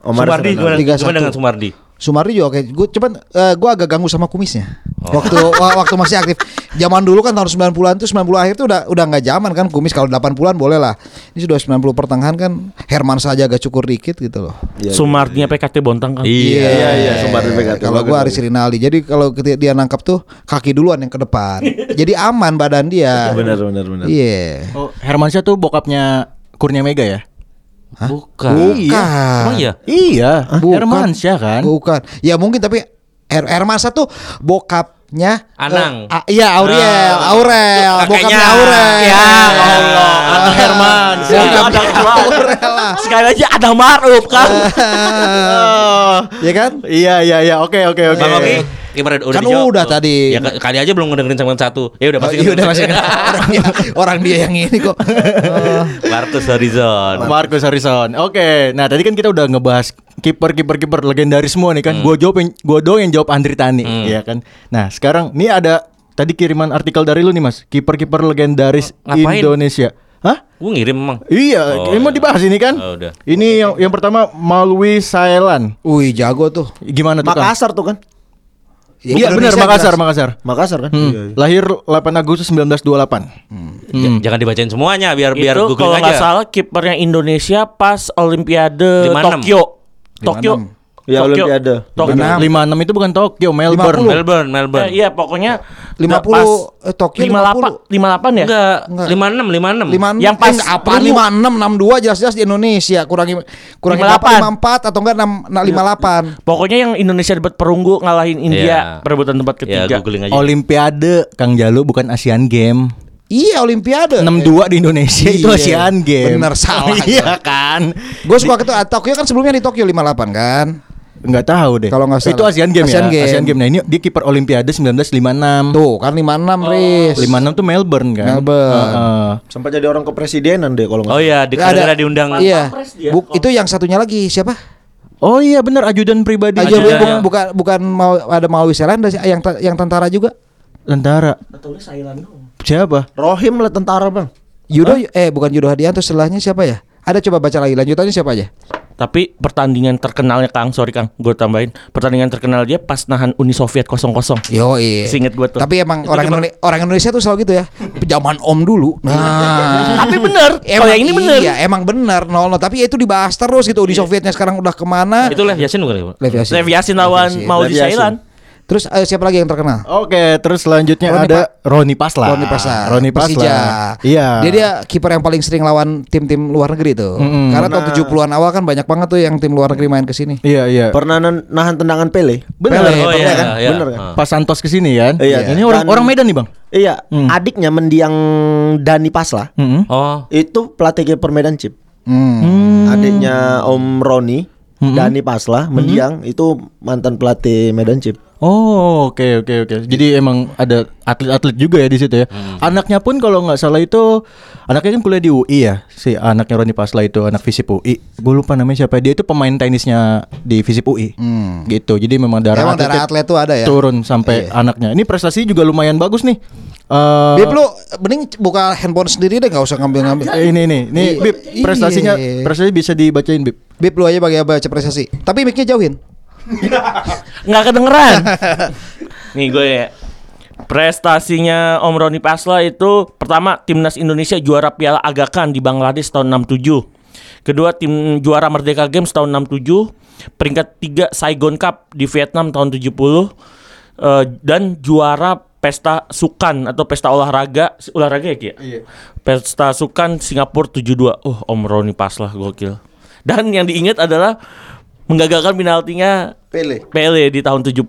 Om Sumardi gimana, dengan Sumardi? Sumardi juga oke. Gue cuman eh, gua agak ganggu sama kumisnya. Oh. Waktu wa- waktu masih aktif. Zaman dulu kan tahun 90-an tuh 90 akhir tuh udah udah nggak zaman kan kumis kalau 80-an boleh lah. Ini sudah 90 pertengahan kan Herman saja agak cukur dikit gitu loh. Sumardinya PKT Bontang kan. Iya. Iya, iya, Sumardi PKT. Kalau gua Aris Rinaldi. Jadi kalau ketika dia nangkap tuh kaki duluan yang ke depan. Jadi aman badan dia. Benar, benar, benar. Iya. Oh, Hermansyah tuh bokapnya Kurnia Mega ya? Bukan. Bukan. Emang iya? Iya, Bukan. Hermansyah kan? Bukan. Ya mungkin tapi Her Hermansa tuh bokapnya Anang. eh, ah, iya Aurel, Ah. Aurel, Kakeknya. bokapnya Aurel. Ya Allah, Anang Hermansyah. Ya, ada Aurel lah. Sekali aja ada Maruf kan. ya kan? Iya, iya, iya. Oke, oke, oke. Bang Oki, gimana udah Kan dijawab? udah tadi. Ya kali aja belum ngedengerin segmen satu. Ya udah Oh, pasti. iya udah masih orang dia, orang dia yang ini kok. Oh. Marcus Horizon. Marcus Harrison. Oke, nah tadi kan kita udah ngebahas kiper kiper kiper legendaris semua nih kan. Gua jawab yang gua doang yang jawab Andri Tani, ya kan. Nah, sekarang nih ada tadi kiriman artikel dari lu nih Mas, kiper-kiper legendaris Ngapain? Indonesia. Hah? Gue ngirim emang. Iya, Oh, ini mau iya. dibahas ini kan? Oh, udah. Ini yang yang pertama Malwi Sailan. Wih, jago tuh. Gimana tuh? Makassar tuh kan? Iya benar Indonesia Makassar, jelas. Makassar. Makassar kan? Hmm. Iya, iya. Lahir 8 Agustus 1928. J- Jangan dibacain semuanya biar biar itu googling kalau nggak aja. salah kipernya Indonesia pas Olimpiade 56. Tokyo. Tokyo. Ya, Tokyo. Olimpiade. Tokyo. 56 itu bukan Tokyo, Melbourne. 50. Melbourne, Melbourne. Eh, iya pokoknya 50 pas eh, Tokyo 58 58 ya? Enggak, Enggak. 56, 56. Lima Yang pas eh, apa promo. lima enam enam dua jelas-jelas di Indonesia kurangi kurangi 58. berapa lima empat atau enggak enam lima delapan Pokoknya yang Indonesia dapat perunggu ngalahin India Iya. perebutan tempat ketiga. googling aja. Olimpiade Kang Jalu bukan Asian Game. Iya Olimpiade 62 di Indonesia itu Iya. Asian Game. Bener, salah iya kan? Gue suka ke Tokyo kan sebelumnya di Tokyo 58 kan Enggak tahu deh. Kalau nggak salah. Itu Asian Game Asian ya. Game. Asian Game. Nah, ini dia kiper Olimpiade 1956. Tuh kan 56 Riz 56 tuh Melbourne kan. Melbourne. Heeh. Sempat jadi orang kepresidenan deh kalau nggak Oh iya, di ada- diundang. Iya. Buk, Itu yang satunya lagi siapa? Oh iya benar ajudan pribadi. Aja Ajudan. bukan bukan bukan mau ada Selanda sih yang yang tentara juga. Tentara. Siapa? Rohim lah tentara bang. Yudo eh bukan Yudo Hadianto setelahnya siapa ya? Ada coba baca lagi lanjutannya siapa aja? Tapi pertandingan terkenalnya Kang, sorry Kang, gue tambahin. Pertandingan terkenal dia pas nahan Uni Soviet 0-0. Yo iya. Seinget gua tuh. Tapi emang Itu orang? Indonesia, orang Indonesia tuh selalu gitu ya. Zaman Om dulu. Nah. Tapi bener, kalau yang ini bener. Iya, emang bener. No, no. Tapi ya itu dibahas terus gitu. Uni Sovietnya sekarang udah ke mana? Itu Lev Yasin bukan ya? Pak? Lev Yasin. Lev Yasin lawan. Maudi. Sailan. Terus eh, siapa lagi yang terkenal? Oke, terus selanjutnya Roni ada Roni Pasla. Roni Pasar. Roni Persija. Pasla. Iya. Dia dia kiper yang paling sering lawan tim-tim luar negeri tuh. Mm-mm. Karena tahun 70-an awal kan banyak banget tuh yang tim luar negeri main ke sini. Iya, iya. Pernah nahan tendangan Pele. Bener. Pele, Oh Pernah iya, kan? iya. Bener kan? Ah. Pas Santos ke sini kan? Iya. Ini orang Dan- orang Medan nih, Bang. Iya, Hmm. adiknya mendiang Dani Pasla. Mm-mm. Oh, Itu pelatih kiper Medan Chip. Hmm. Adiknya Om Roni, Hmm. Dani Pasla, mendiang itu mantan pelatih Medan Chip. Oh oke oke oke. Jadi emang ada atlet-atlet juga ya di situ ya. Anaknya pun kalau nggak salah itu anaknya kan kuliah di UI ya. Si anaknya Roni Pasla itu anak Visip UI. Gue lupa namanya siapa. Dia itu pemain tenisnya di Visip UI. Gitu. Jadi memang darah Emang darah atlet tuh ada ya? turun sampai anaknya. Ini prestasi juga lumayan bagus nih. Eh, Bib lu mending buka handphone sendiri deh nggak usah ngambil-ngambil. eh, ini nih, nih Iya. Bib, prestasinya Iya. prestasi bisa dibacain Bib. Bib lu aja bagi baca prestasi. Tapi mic-nya jauhin. nggak kedengeran. Nih gue ya. Prestasinya Om Roni Pasla itu pertama timnas Indonesia juara Piala Aga Khan di Bangladesh tahun 67. Kedua tim juara Merdeka Games tahun 67. Peringkat tiga Saigon Cup di Vietnam tahun 70. Eh, dan juara pesta sukan atau pesta olahraga olahraga ya Ki? ya? Pesta sukan Singapura 72. Oh, Om Roni Pasla gokil. Dan yang diingat adalah menggagalkan penaltinya Pele. Pele di tahun 70.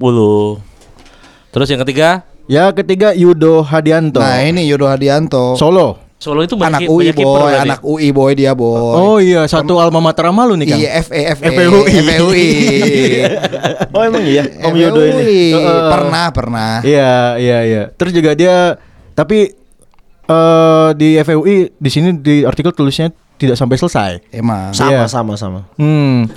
Terus yang ketiga, Ya ketiga Yudo Hadianto. Nah, ini Yudo Hadianto. Solo. Solo itu banyak anak UI banyak boy, berarti. anak UI boy dia boy. Oh iya, satu alma mater sama lu nih Kang. Iya FE FE FEUI. FEUI. Oh emang iya Om Yudo ini. Pernah pernah. Iya, iya, iya. Terus juga dia tapi eh di FUI di sini di artikel tulisnya tidak sampai selesai. Emang. Sama Iya. sama sama. Hmm.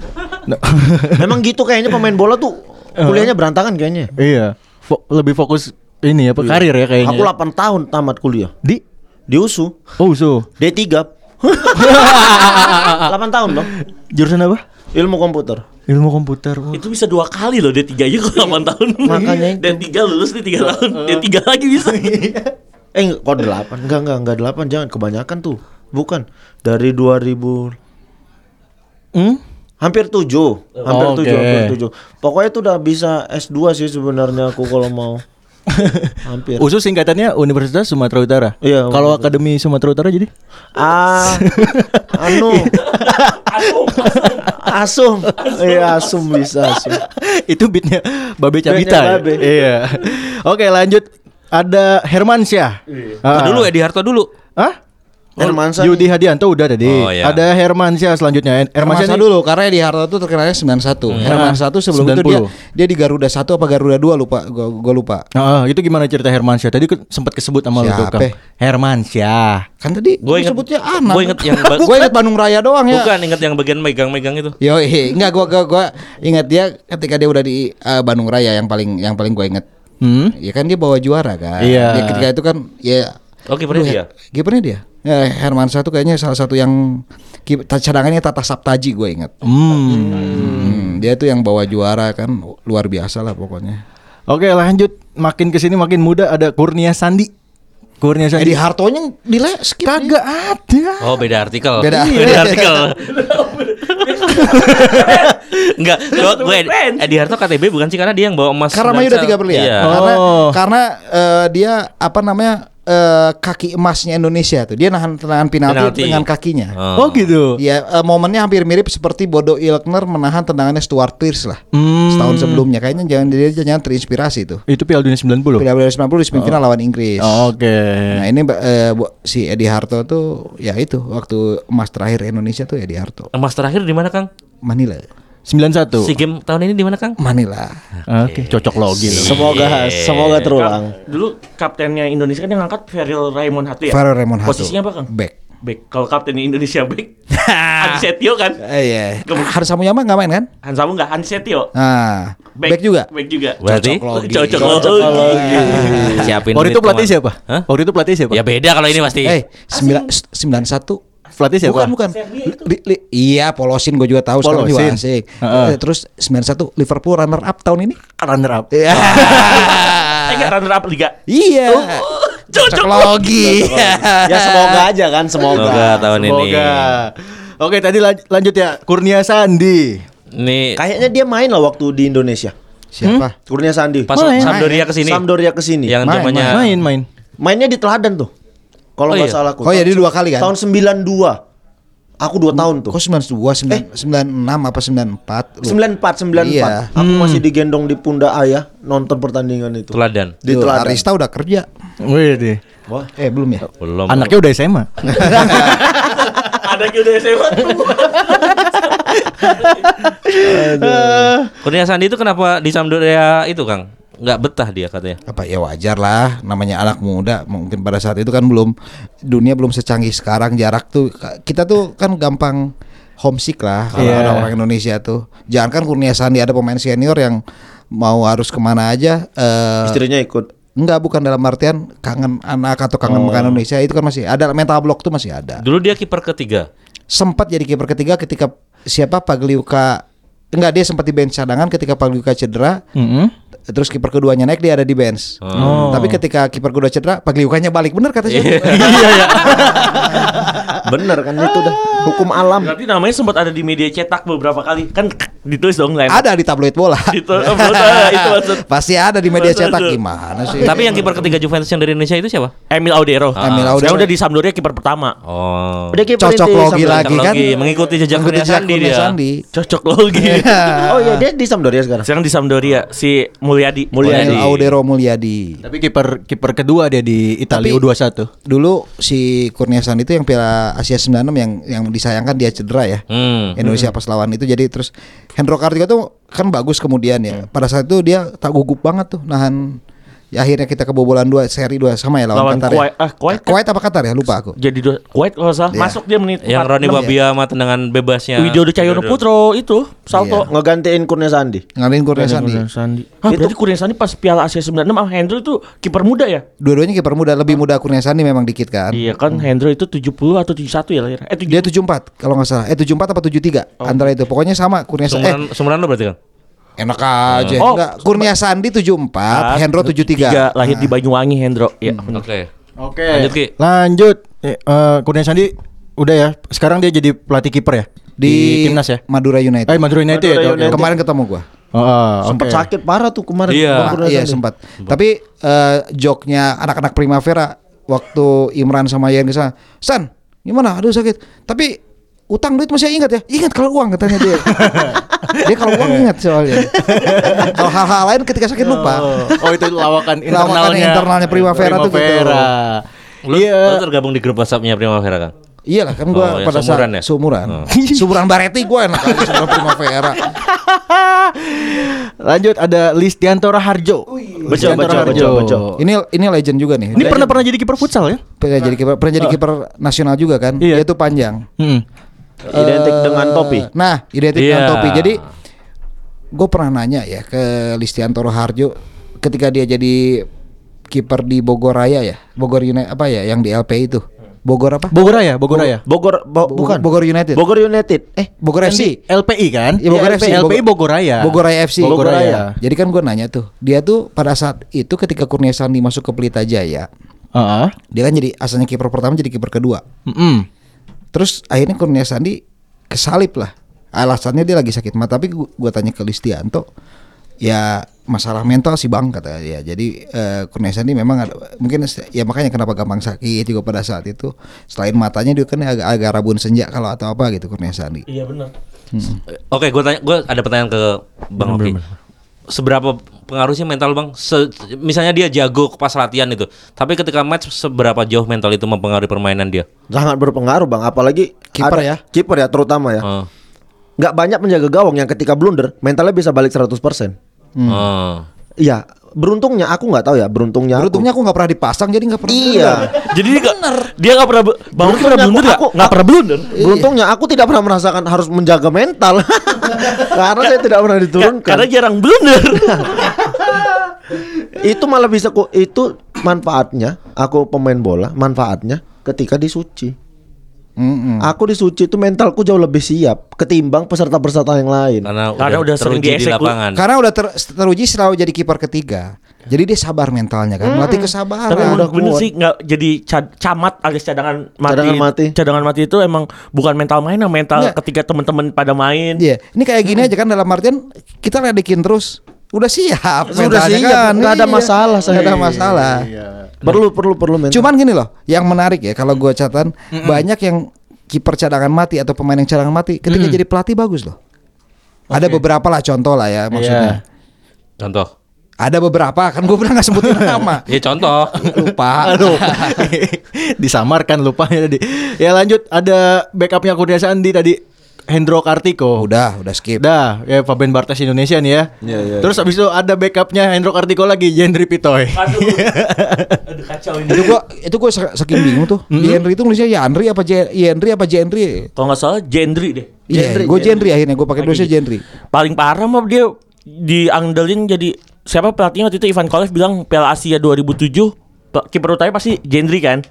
Nah, Memang gitu kayaknya pemain bola tuh kuliahnya berantakan kayaknya. iya. Fo- lebih fokus ini apa karir ya kayaknya. Aku 8 tahun tamat kuliah di di USU Oh, so. D3. 8 tahun dong. Jurusan apa? Ilmu komputer. Ilmu komputer. Oh. Itu bisa dua kali loh D3 aja kalau 8 tahun. Makanya itu. Dan 3 lulus nih 3 tahun. D3 lagi bisa. Eh kok 8? Enggak enggak enggak 8 jangan kebanyakan tuh. Bukan. Dari 2000 Hmm? Hampir 7. Hampir Oke. 7, hampir 7. Pokoknya tuh udah bisa S2 sih sebenarnya aku kalau mau. hampir. Usus singkatannya Universitas Sumatera Utara. Iya, Kalau. Akademi Sumatera Utara jadi? Ah, anu. Asum. Iya, Asum bisa Asum. Itu beatnya Babe Cabita. Ya? Babe. Iya. Oke, lanjut. Ada Hermansyah. Oh, dulu Edi Harto dulu. Hah? Hermansyah Yudi Hadianto udah tadi. Oh, iya. Ada Hermansyah selanjutnya. Hermansyah Hermansyah dulu karena di Harto tuh terkenalnya 91. Hermansyah tuh sebelum itu dia 90. dia di Garuda 1 apa Garuda 2 lupa gua, gua lupa. Nah, itu gimana cerita Hermansyah? Tadi sempat kesebut sama lu tuh? Kang. Hermansyah. Kan tadi Gua inget- sebutnya anak. gua inget yang ba- Gua inget Bandung Raya doang ya. Bukan ingat yang bagian megang-megang itu. Yo, enggak gua, gua gua ingat dia ketika dia udah di eh, Bandung Raya yang paling yang paling gua inget. Hmm? Ya kan dia bawa juara kan. Iya. Dia ketika itu kan ya Oh, kipernya dia. Kipernya dia. Ya, Hermansyah tuh kayaknya salah satu yang cadangannya Tata Saptaji gue ingat. Hmm. Hmm, dia tuh yang bawa juara kan luar biasa lah pokoknya. Oke, lanjut. Makin ke sini makin muda ada Kurnia Sandi. Kurnia Sandi. Edi Hartonya dile skip nih. Kagak ada. Oh, beda artikel. Beda. beda artikel. Enggak, gua, gue Edi, Edi Harto KTB bukan sih karena dia yang bawa emas. Karena Mayu udah 9 tiga berlian. Iya. Karena Oh. karena eh, dia apa namanya eh, kaki emasnya Indonesia tuh. Dia nahan tendangan penalti, Penalti. dengan kakinya. Oh, gitu. Ya eh, momennya hampir mirip seperti Bodo Ilkner menahan tendangannya Stuart Pearce lah. Hmm. Setahun sebelumnya kayaknya jangan dia jangan terinspirasi tuh. Itu Piala Dunia 90. Piala Dunia 90 di semifinal lawan Inggris. Oke. Nah ini eh, bu- si Edi Harto tuh ya itu waktu emas terakhir Indonesia tuh Edi Harto. Emas terakhir di mana, Kang? Manila. 91. Si game tahun ini di mana Kang? Manila. Oke, okay. cocok logi. Semoga iya. semoga terulang. Kang, dulu kaptennya Indonesia kan yang angkat Feril Raymond Hatu ya. Feril Raymond Hatu. Posisinya apa Kang? Back. Back. Kalau kaptennya Indonesia back. Ansetio kan? Eh, iya. Uh, yeah. Hansamu Yama nggak main kan? Hansamu nggak, Ansetio. Ah. Back, back juga. Back juga. Berarti cocok logi. Cocok logi. Siapin. Waktu itu pelatih siapa? Hah? Itu pelatih siapa? Ya beda kalau ini pasti. Eh, sembilan satu. Flatis ya? Bukan, bukan. Li, li, iya, Polosin gue juga tahu Polosin. sekarang juga asik. Uh-huh. Terus 91 Liverpool runner up tahun ini runner up. Iya. Eh, yeah. runner up liga. Iya. Oh. Cocok logi. ya semoga aja kan, semoga. Semoga tahun semoga. ini. Oke, tadi lanjut ya Kurnia Sandi. Nih. Kayaknya dia main lah waktu di Indonesia. Siapa? Hmm? Kurnia Sandi. Pas main, Sampdoria ke sini. Sampdoria ke sini. Yang main, zamannya main, main. Mainnya di Teladan tuh. Kalau Oh nggak iya. salah aku. Oh iya, dia dua kali kan? Tahun 92. Aku 2 tahun tuh. Kok 92, 9, 96 apa 94? Lu- 94 94. Iya. Aku masih digendong di pundak ayah nonton pertandingan itu. teladan. Di Tuh, Teladan. Arista udah kerja. Wih deh. Wah. Eh, belum ya? Belum. Anaknya udah SMA. Ada udah SMA. Kurnia Sandi itu kenapa di Sampdoria itu, Kang? Nggak betah dia katanya. apa ya wajar lah namanya anak muda mungkin pada saat itu kan belum dunia belum secanggih sekarang jarak tuh kita tuh kan gampang homesick lah kalau Iya. orang-orang Indonesia tuh jangan kan Kurnia Sandi ada pemain senior yang mau harus ke mana aja eh, Istrinya ikut. enggak bukan dalam artian kangen anak atau kangen makan Indonesia itu kan masih ada mental block tuh masih ada Dulu dia kiper ketiga. sempat jadi kiper ketiga ketika siapa Pagliuca enggak dia sempat di bench cadangan ketika Pagliuca cedera Mm-mm. Terus kiper keduanya naik dia ada di bench. Oh. Tapi ketika kiper kedua cedera, Pagliucanya balik bener kata Iya. siapa? Bener kan itu udah hukum alam. Berarti namanya sempat ada di media cetak beberapa kali. Kan ditulis dong lain. ada di tabloid bola. Itu, oh, itu maksud Pasti ada di media cetak gimana sih? Tapi yang kiper ketiga Juventus yang dari Indonesia itu siapa? Emil Audero. Emil Sekarang Audero. udah di Sampdoria kiper pertama. Oh. Udah kiper cocok logi lagi kan? Logi, mengikuti jejak Mengikuti Kurnia Sandi dia. Sandi. Cocok logi. Oh iya dia di Sampdoria sekarang. Sekarang di Sampdoria si Mulyadi. Mulyadi. Emil Audero Mulyadi. Tapi kiper kiper kedua dia di Italia Tapi- U21. Dulu si Kurnia Sandi itu yang Piala Asia 96 yang yang disayangkan dia cedera ya. Hmm. Indonesia pas lawan itu jadi terus Hendro Kartiko tuh kan bagus kemudian ya. Pada saat itu dia tak gugup banget tuh nahan ya akhirnya kita kebobolan dua seri dua sama ya lawan, Lawan Qatar Kuwait. ya. Ah, Kuwait. Kuwait apa Qatar ya? Lupa aku. Jadi dua Kuwait kalau nggak salah Iya. masuk dia menit Yang 46 Roni ya. Babia sama tendangan bebasnya. Widodo Cahyono Putro itu salto. Iya. Ngegantiin Kurnia Sandi. Ngalahin Kurnia Sandi. Kurnia Sandi. Ah, berarti Kurnia Sandi pas Piala Asia 96 sama Hendro itu kiper muda ya? Dua-duanya kiper muda, lebih muda Kurnia Sandi memang dikit kan. Iya kan Hendro itu 70 atau 71 ya lahir. Eh 7 Dia 74 kalau nggak salah. Eh 74 apa 73 antara itu. Pokoknya sama Kurnia Sandi. Eh, Sumuran, sumuran lo berarti kan? Enak aja. Oh. Enggak, Kurnia Sandi 74, Hendro 73. lahir di Banyuwangi Hendro. Iya. bener. Oke. Oke. Lanjut, Ki. Lanjut. Eh, eh, Kurnia Sandi udah ya. Sekarang dia jadi pelatih kiper ya di, timnas ya. Madura United. Eh Madura United ya. Madura oke. United. Kemarin ketemu gua. Oh, oh, Sempat oke. sakit parah tuh kemarin. Iya. Iya sempat. Tapi eh, joknya anak-anak Primavera waktu Imran sama Yan ke sana, San, gimana? Aduh sakit. Tapi utang duit masih ingat ya? Ingat kalau uang katanya dia. dia kalau uang ingat soalnya. kalau hal-hal lain ketika sakit lupa. Oh, oh, itu lawakan Lawakan internalnya internalnya Primavera tuh gitu. Primavera. Lu, Iya. lu tergabung di grup WhatsApp-nya Primavera kan? Iyalah kan gua Oh, ya, pada seumuran saat ya? seumuran. Oh. Seumuran Bareti gua enak aja seumuran Primavera. Lanjut ada Listianto Raharjo. Bejo, bejo, bejo, bejo. Ini ini legend juga nih. Ini pernah pernah jadi kiper futsal ya? pernah jadi kiper pernah jadi kiper nasional juga kan? Iya. Dia itu panjang. Hmm. Identik Eh, dengan topi. Nah, identik Iya. dengan topi. Jadi gue pernah nanya ya ke Listianto Harjo ketika dia jadi kiper di Bogor Raya ya, Bogor United apa ya yang di LP itu, Bogor apa? Bogor Raya, Bogor Raya. Bogor bo- bukan. Bogor United. Bogor United. Eh, Bogor FC. LPI kan? Iya, Bogor Iya, FC. LPI Bogor Raya. Bogor Raya FC. Bogor Raya. Jadi kan gue nanya tuh, dia tuh pada saat itu ketika Kurnia Sandi masuk ke Pelita Jaya, Heeh. dia kan jadi asalnya kiper pertama jadi kiper kedua. Mm-mm. Terus akhirnya Kurnia Sandi kesalip lah. Alasannya dia lagi sakit mata. Tapi gua, gua tanya ke Listianto, ya masalah mental sih bang kata dia. Jadi eh, Kurnia Sandi memang ada, mungkin ya makanya kenapa gampang sakit juga pada saat itu. Selain matanya dia kan agak, agak rabun senja kalau atau apa gitu Kurnia Sandi. Iya benar. Oke, gue tanya, gue ada pertanyaan ke Bang Oki. Seberapa pengaruh sih mental Bang? Se- misalnya dia jago pas latihan itu, tapi ketika match seberapa jauh mental itu mempengaruhi permainan dia? sangat berpengaruh, Bang. Apalagi Kiper ya? Kiper ya terutama ya. Oh. Nggak banyak menjaga gawang yang ketika blunder mentalnya bisa balik 100%. Oh. Iya, beruntungnya aku nggak tahu ya, beruntungnya. aku. Beruntungnya aku nggak pernah dipasang jadi nggak pernah. Iya. Jadi dia nggak dia nggak pernah be- Bang Oki pernah blunder aku- nggak? aku- Nggak pernah blunder. Beruntungnya aku tidak pernah merasakan harus menjaga mental karena saya tidak pernah diturunkan. Karena jarang blunder. itu malah bisa kok itu manfaatnya aku pemain bola manfaatnya ketika disuci. Mm-mm. Aku disuci itu mentalku jauh lebih siap ketimbang peserta-peserta yang lain. Karena, Karena udah sering teruji di lapangan. Karena udah ter, teruji selalu jadi kiper ketiga. Jadi dia sabar mentalnya kan, melatih kesabaran. Tapi udah bener kuat. sih nggak jadi ca- camat alias cadangan mati. Cadangan mati. Cadangan mati itu emang bukan mental main, mental Nggak. ketika teman-teman pada main. Iya, ini kayak gini aja kan dalam artian kita ledekin terus. Udah siap, Sudah siap, kan. nggak ada Iya, masalah, nggak ada saya. masalah. Perlu perlu perlu mental. Cuman gini loh, yang menarik ya kalau gua catatan banyak yang kiper cadangan mati atau pemain yang cadangan mati ketika jadi pelatih bagus loh. Ada beberapa lah contoh lah ya maksudnya. Contoh. Ada beberapa kan gue pernah nggak sebutin nama. Ya contoh. Lupa. Aduh. Disamarkan lupanya tadi. Ya lanjut ada backupnya Kurnia Sandi tadi Hendro Kartiko. Udah, udah skip. Udah, ya Fabian Bartes Indonesia nih ya. Iya, iya, Terus habis itu ada backupnya Hendro Kartiko lagi, Jendri Pitoy. Aduh. Aduh kacau ini. itu gua itu gua sak- saking bingung tuh. Yenri itu nulisnya Yandri apa J apa Jendri? Kalau nggak salah Gendry deh. Iya, Jendri, gue Jendri. Jendri akhirnya gue pakai nulisnya Jendri. Paling parah mah dia diandelin jadi siapa pelatihnya waktu itu Ivan Kolev bilang Piala Asia 2007 pe- kiper utamanya pasti Gendry kan.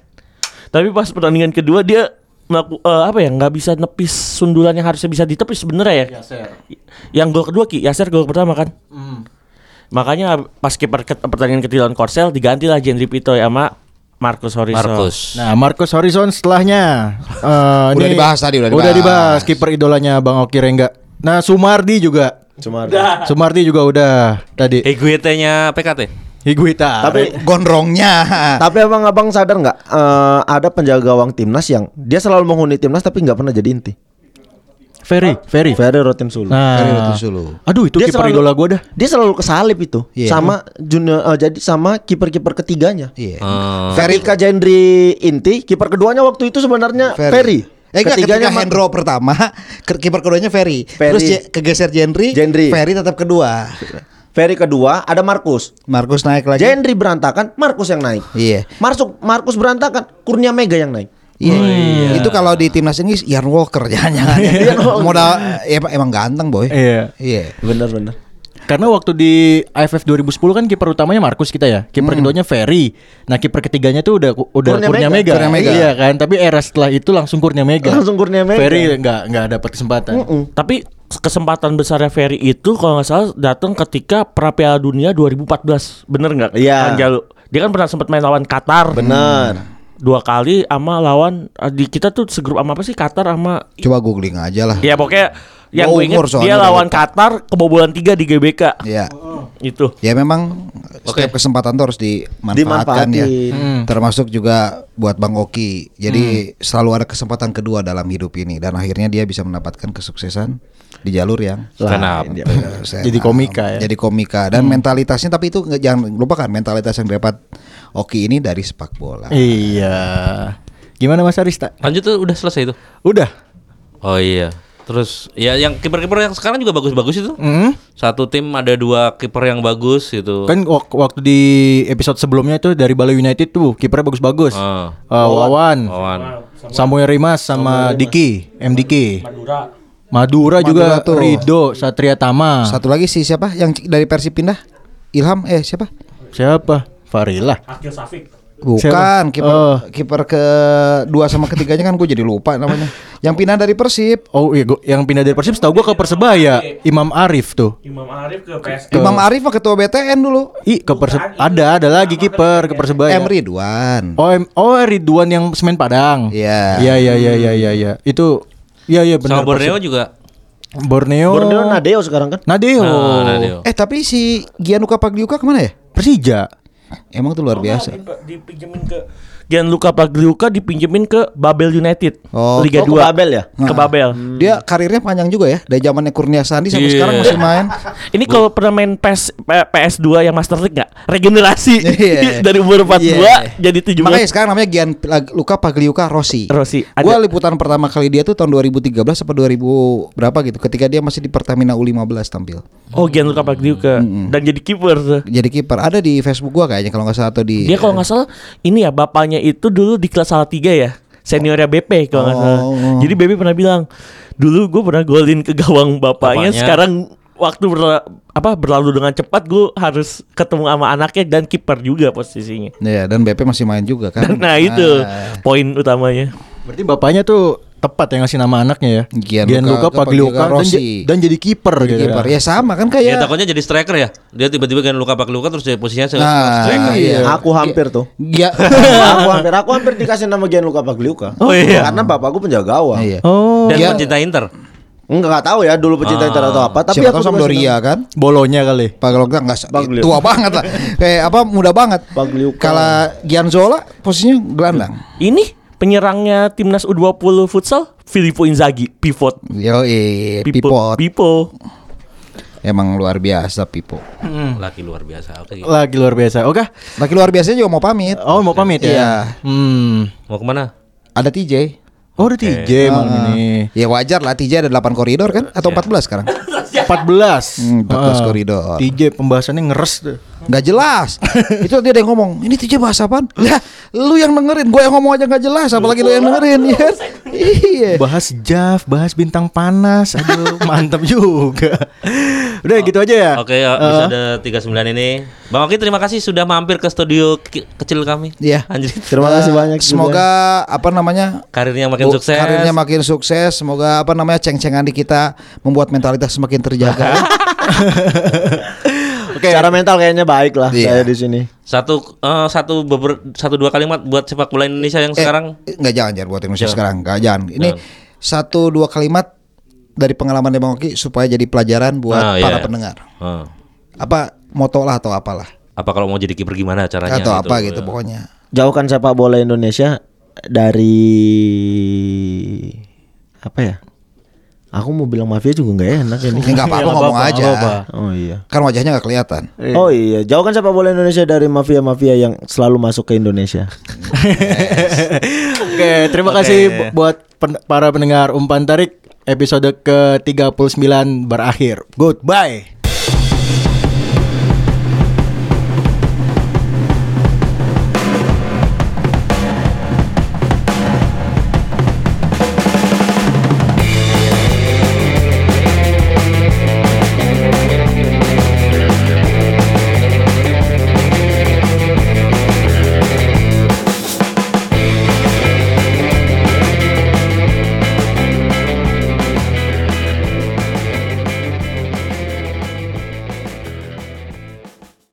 Tapi pas pertandingan kedua dia melaku, eh, apa ya nggak bisa nepis sundulan yang harusnya bisa ditepis sebenarnya ya. Yang gol kedua Ki, Yaser gol pertama kan. Makanya pas kiper ke- pertandingan ketiga lawan Korsel diganti lah Gendry Pitoy sama Marcus Horizon. Markus. Nah, Marcus Horizon setelahnya eh, Udah ini- dibahas tadi, udah Udah dibahas. dibahas kiper idolanya Bang Oki Rengga. Nah, Sumardi juga. Cuma Sumardi juga udah tadi. Eguete-nya PKT. Higuita. Tapi Gondrongnya. tapi abang abang sadar nggak eh, ada penjaga gawang timnas yang dia selalu menghuni timnas tapi nggak pernah jadi inti. Ferry, Ferry. Ferry Rotin Sulu. Nah, Ferry Rotinsulu. aduh itu Dia kiper idola gue dah. Dia selalu kesalip itu Iya. sama junior eh, jadi sama kiper-kiper ketiganya. Iya. Oh. Ferry Ketika Jendri inti, kiper keduanya waktu itu sebenarnya Ferry. Eh enggak ketika Ma- Hendro pertama, kiper keduanya Ferry. Ferry. Terus kegeser Jendri, Jendri. Ferry tetap kedua. Ferry kedua ada Markus. Markus naik lagi. Jendri berantakan, Markus yang naik. Iya. Masuk Markus berantakan, Kurnia Mega yang naik. Iya. Itu kalau di timnas Inggris Ian Walker jangan-jangan. Modal ya, emang ganteng, boy. Iya. Iya. Bener bener. Karena waktu di AFF 2010 kan kiper utamanya Markus kita ya. Kiper keduanya Ferry. Nah, kiper ketiganya tuh udah udah Kurnia Kurnia, Mega. Mega. Kurnia Mega. Iya kan, tapi era setelah itu langsung Kurnia Mega. Langsung Kurnia Mega. Ferry nggak nggak dapat kesempatan. Tapi kesempatan besarnya Ferry itu kalau nggak salah datang ketika pra Piala Dunia 2014. Bener nggak? Iya. Jalu? Dia kan pernah sempat main lawan Qatar. Bener. Dua kali sama lawan di kita tuh segrup sama apa sih Qatar sama Coba googling aja lah. ya pokoknya yang gue inget umur soalnya dia lawan lupa. Qatar kebobolan 3 di GBK. Iya. Itu. Ya memang setiap kesempatan tuh harus dimanfaatkan ya. Dimanfaatin. Termasuk juga buat Bang Oki. Jadi selalu ada kesempatan kedua dalam hidup ini dan akhirnya dia bisa mendapatkan kesuksesan di jalur yang. Saya- Jadi komika ya. Jadi komika dan mentalitasnya tapi itu jangan lupakan mentalitas yang didapat Oki ini dari sepak bola. Iya. Gimana Mas Arista? Lanjut tuh udah selesai itu. Udah. Oh iya. Terus ya yang kiper-kiper yang sekarang juga bagus-bagus itu. Hmm? Satu tim ada dua kiper yang bagus gitu. Kan wak- waktu di episode sebelumnya itu dari Bali United tuh kipernya bagus-bagus. Ah. Eh, Wawan, Lawan. Samuel Rimas sama Diki, MDK. Madura. Madura juga Madura tuh. Rido, Satria Tama. Satu lagi si siapa yang dari Persib pindah? Ilham eh siapa? Siapa? Farila. Akil Safik. Bukan kiper Oh. kiper kedua sama ketiganya kan gue jadi lupa namanya. Yang pindah dari Persib. Oh iya, gua, yang pindah dari Persib setahu gua ke Persebaya, Imam Arif tuh. Imam Arif ke PS. Ke- Imam Arif mah ketua BTN dulu. Ih, ke Persib ada ada lagi kiper ke Persebaya. M Ridwan. Oh, em, oh Ridwan yang semen Padang. Iya. Iya iya iya iya iya iya. Itu iya iya benar. Sama Borneo juga. Borneo. Borneo Nadeo sekarang kan? Nadeo. Nah, Nadeo. Eh tapi si Gianluca Pagliuca ke mana ya? Persija. Emang tuh luar biasa. Dipinjemin ke Gianluca Pagliuca dipinjemin ke Babel United Oh, Liga oh, ke 2 Babel ya? ke Babel Dia karirnya panjang juga ya dari zamannya Kurnia Sandi sampai Iya. sekarang masih main. ini kalau pernah main PS P- PS2 yang Master League nggak regenerasi Iya. dari umur 42 Iya. jadi 17 Makanya sekarang namanya Gianluca Pagliuca Rossi. Rossi. Ada- Gua liputan pertama kali dia tuh tahun 2013 apa 2000 berapa gitu ketika dia masih di Pertamina U15 tampil. oh Gianluca Pagliuca dan jadi kiper. Jadi kiper ada di Facebook gua kayaknya kalau nggak salah atau di dia kalau nggak salah ini ya bapaknya itu dulu di kelas salah tiga ya seniornya BP kalau nggak salah Oh. jadi BP pernah bilang dulu gue pernah golin ke gawang bapaknya, Bapaknya. sekarang waktu berla- apa berlalu dengan cepat gue harus ketemu sama anaknya dan kiper juga posisinya Iya, dan BP masih main juga kan. nah itu Ah. poin utamanya Berarti bapaknya tuh tepat yang ngasih nama anaknya ya. Gianluca Pagliuca dan, Rossi. ja- dan jadi kiper gitu. kiper. Ya sama kan Ya kayak takutnya jadi striker ya. Dia tiba-tiba kan luka pak luka terus jadi posisinya Nah, striker. iya. Aku hampir tuh. Gia- aku hampir aku hampir dikasih nama Gianluca Pagliuca. Oh, iya. Karena bapakku penjaga gawang. Iya. Oh, Dan Dia- pencinta Inter. Enggak enggak tahu ya dulu pecinta Inter atau apa, tapi Siapa aku Sampdoria kan? bolonya kali. Pagliuca enggak Pagliuca. tua banget lah. Kayak apa muda banget. Pagliuca. Kalau Gianzola posisinya gelandang. ini penyerangnya timnas U20 futsal Filippo Inzaghi pivot Yo, eh, Pipo Emang luar biasa Pipo. Laki luar biasa. Oke. Lagi luar biasa. Oke. Laki luar biasanya juga mau pamit. Oh, mau pamit ya? Iya. Hmm. Mau ke mana? Ada TJ. Oh, udah TJ malam ini. Ya wajar lah TJ ada 8 koridor kan atau 14 sekarang? 14. Hmm, 14 Ah, koridor. TJ pembahasannya ngeres tuh. Nggak jelas. itu dia ada yang ngomong, ini TJ bahas apaan? Lah, lu yang dengerin, gue yang ngomong aja nggak jelas, apalagi lu yang dengerin, ya kan? Iya. Bahas Jav, bahas bintang panas. Aduh, mantap juga. Udah gitu aja ya. Oke, ya, episode 39 ini. Bang Oki terima kasih sudah mampir ke studio ke- kecil kami. Iya. Anjir. Terima kasih banyak. juga. Semoga apa namanya? Karirnya makin sukses. Karirnya makin sukses. Semoga apa namanya ceng-cengan di kita membuat mentalitas semakin terjaga. Oke. Secara mental kayaknya baik lah Iya. saya di sini. Satu eh, satu beber, satu dua kalimat buat sepak bola Indonesia yang sekarang. Eh, nggak jangan jangan buat Indonesia Jangan. sekarang, nggak jangan. Ini Jangan. satu dua kalimat dari pengalaman Bang Oki supaya jadi pelajaran buat Ah, para iya. pendengar. Eh, Apa moto lah atau apalah apa kalau mau jadi kiper gimana caranya? atau apa gitu Ya. pokoknya. Jauhkan sepak bola Indonesia dari apa ya? Aku mau bilang mafia juga nggak enak ini. Ya, nggak apa-apa ngomong aja. Oh iya. Kan wajahnya nggak kelihatan. Oh iya, jauhkan sepak bola Indonesia dari mafia-mafia yang selalu masuk ke Indonesia. Oke, terima kasih bu- buat pen- para pendengar umpan tarik episode ke-39 berakhir. Goodbye.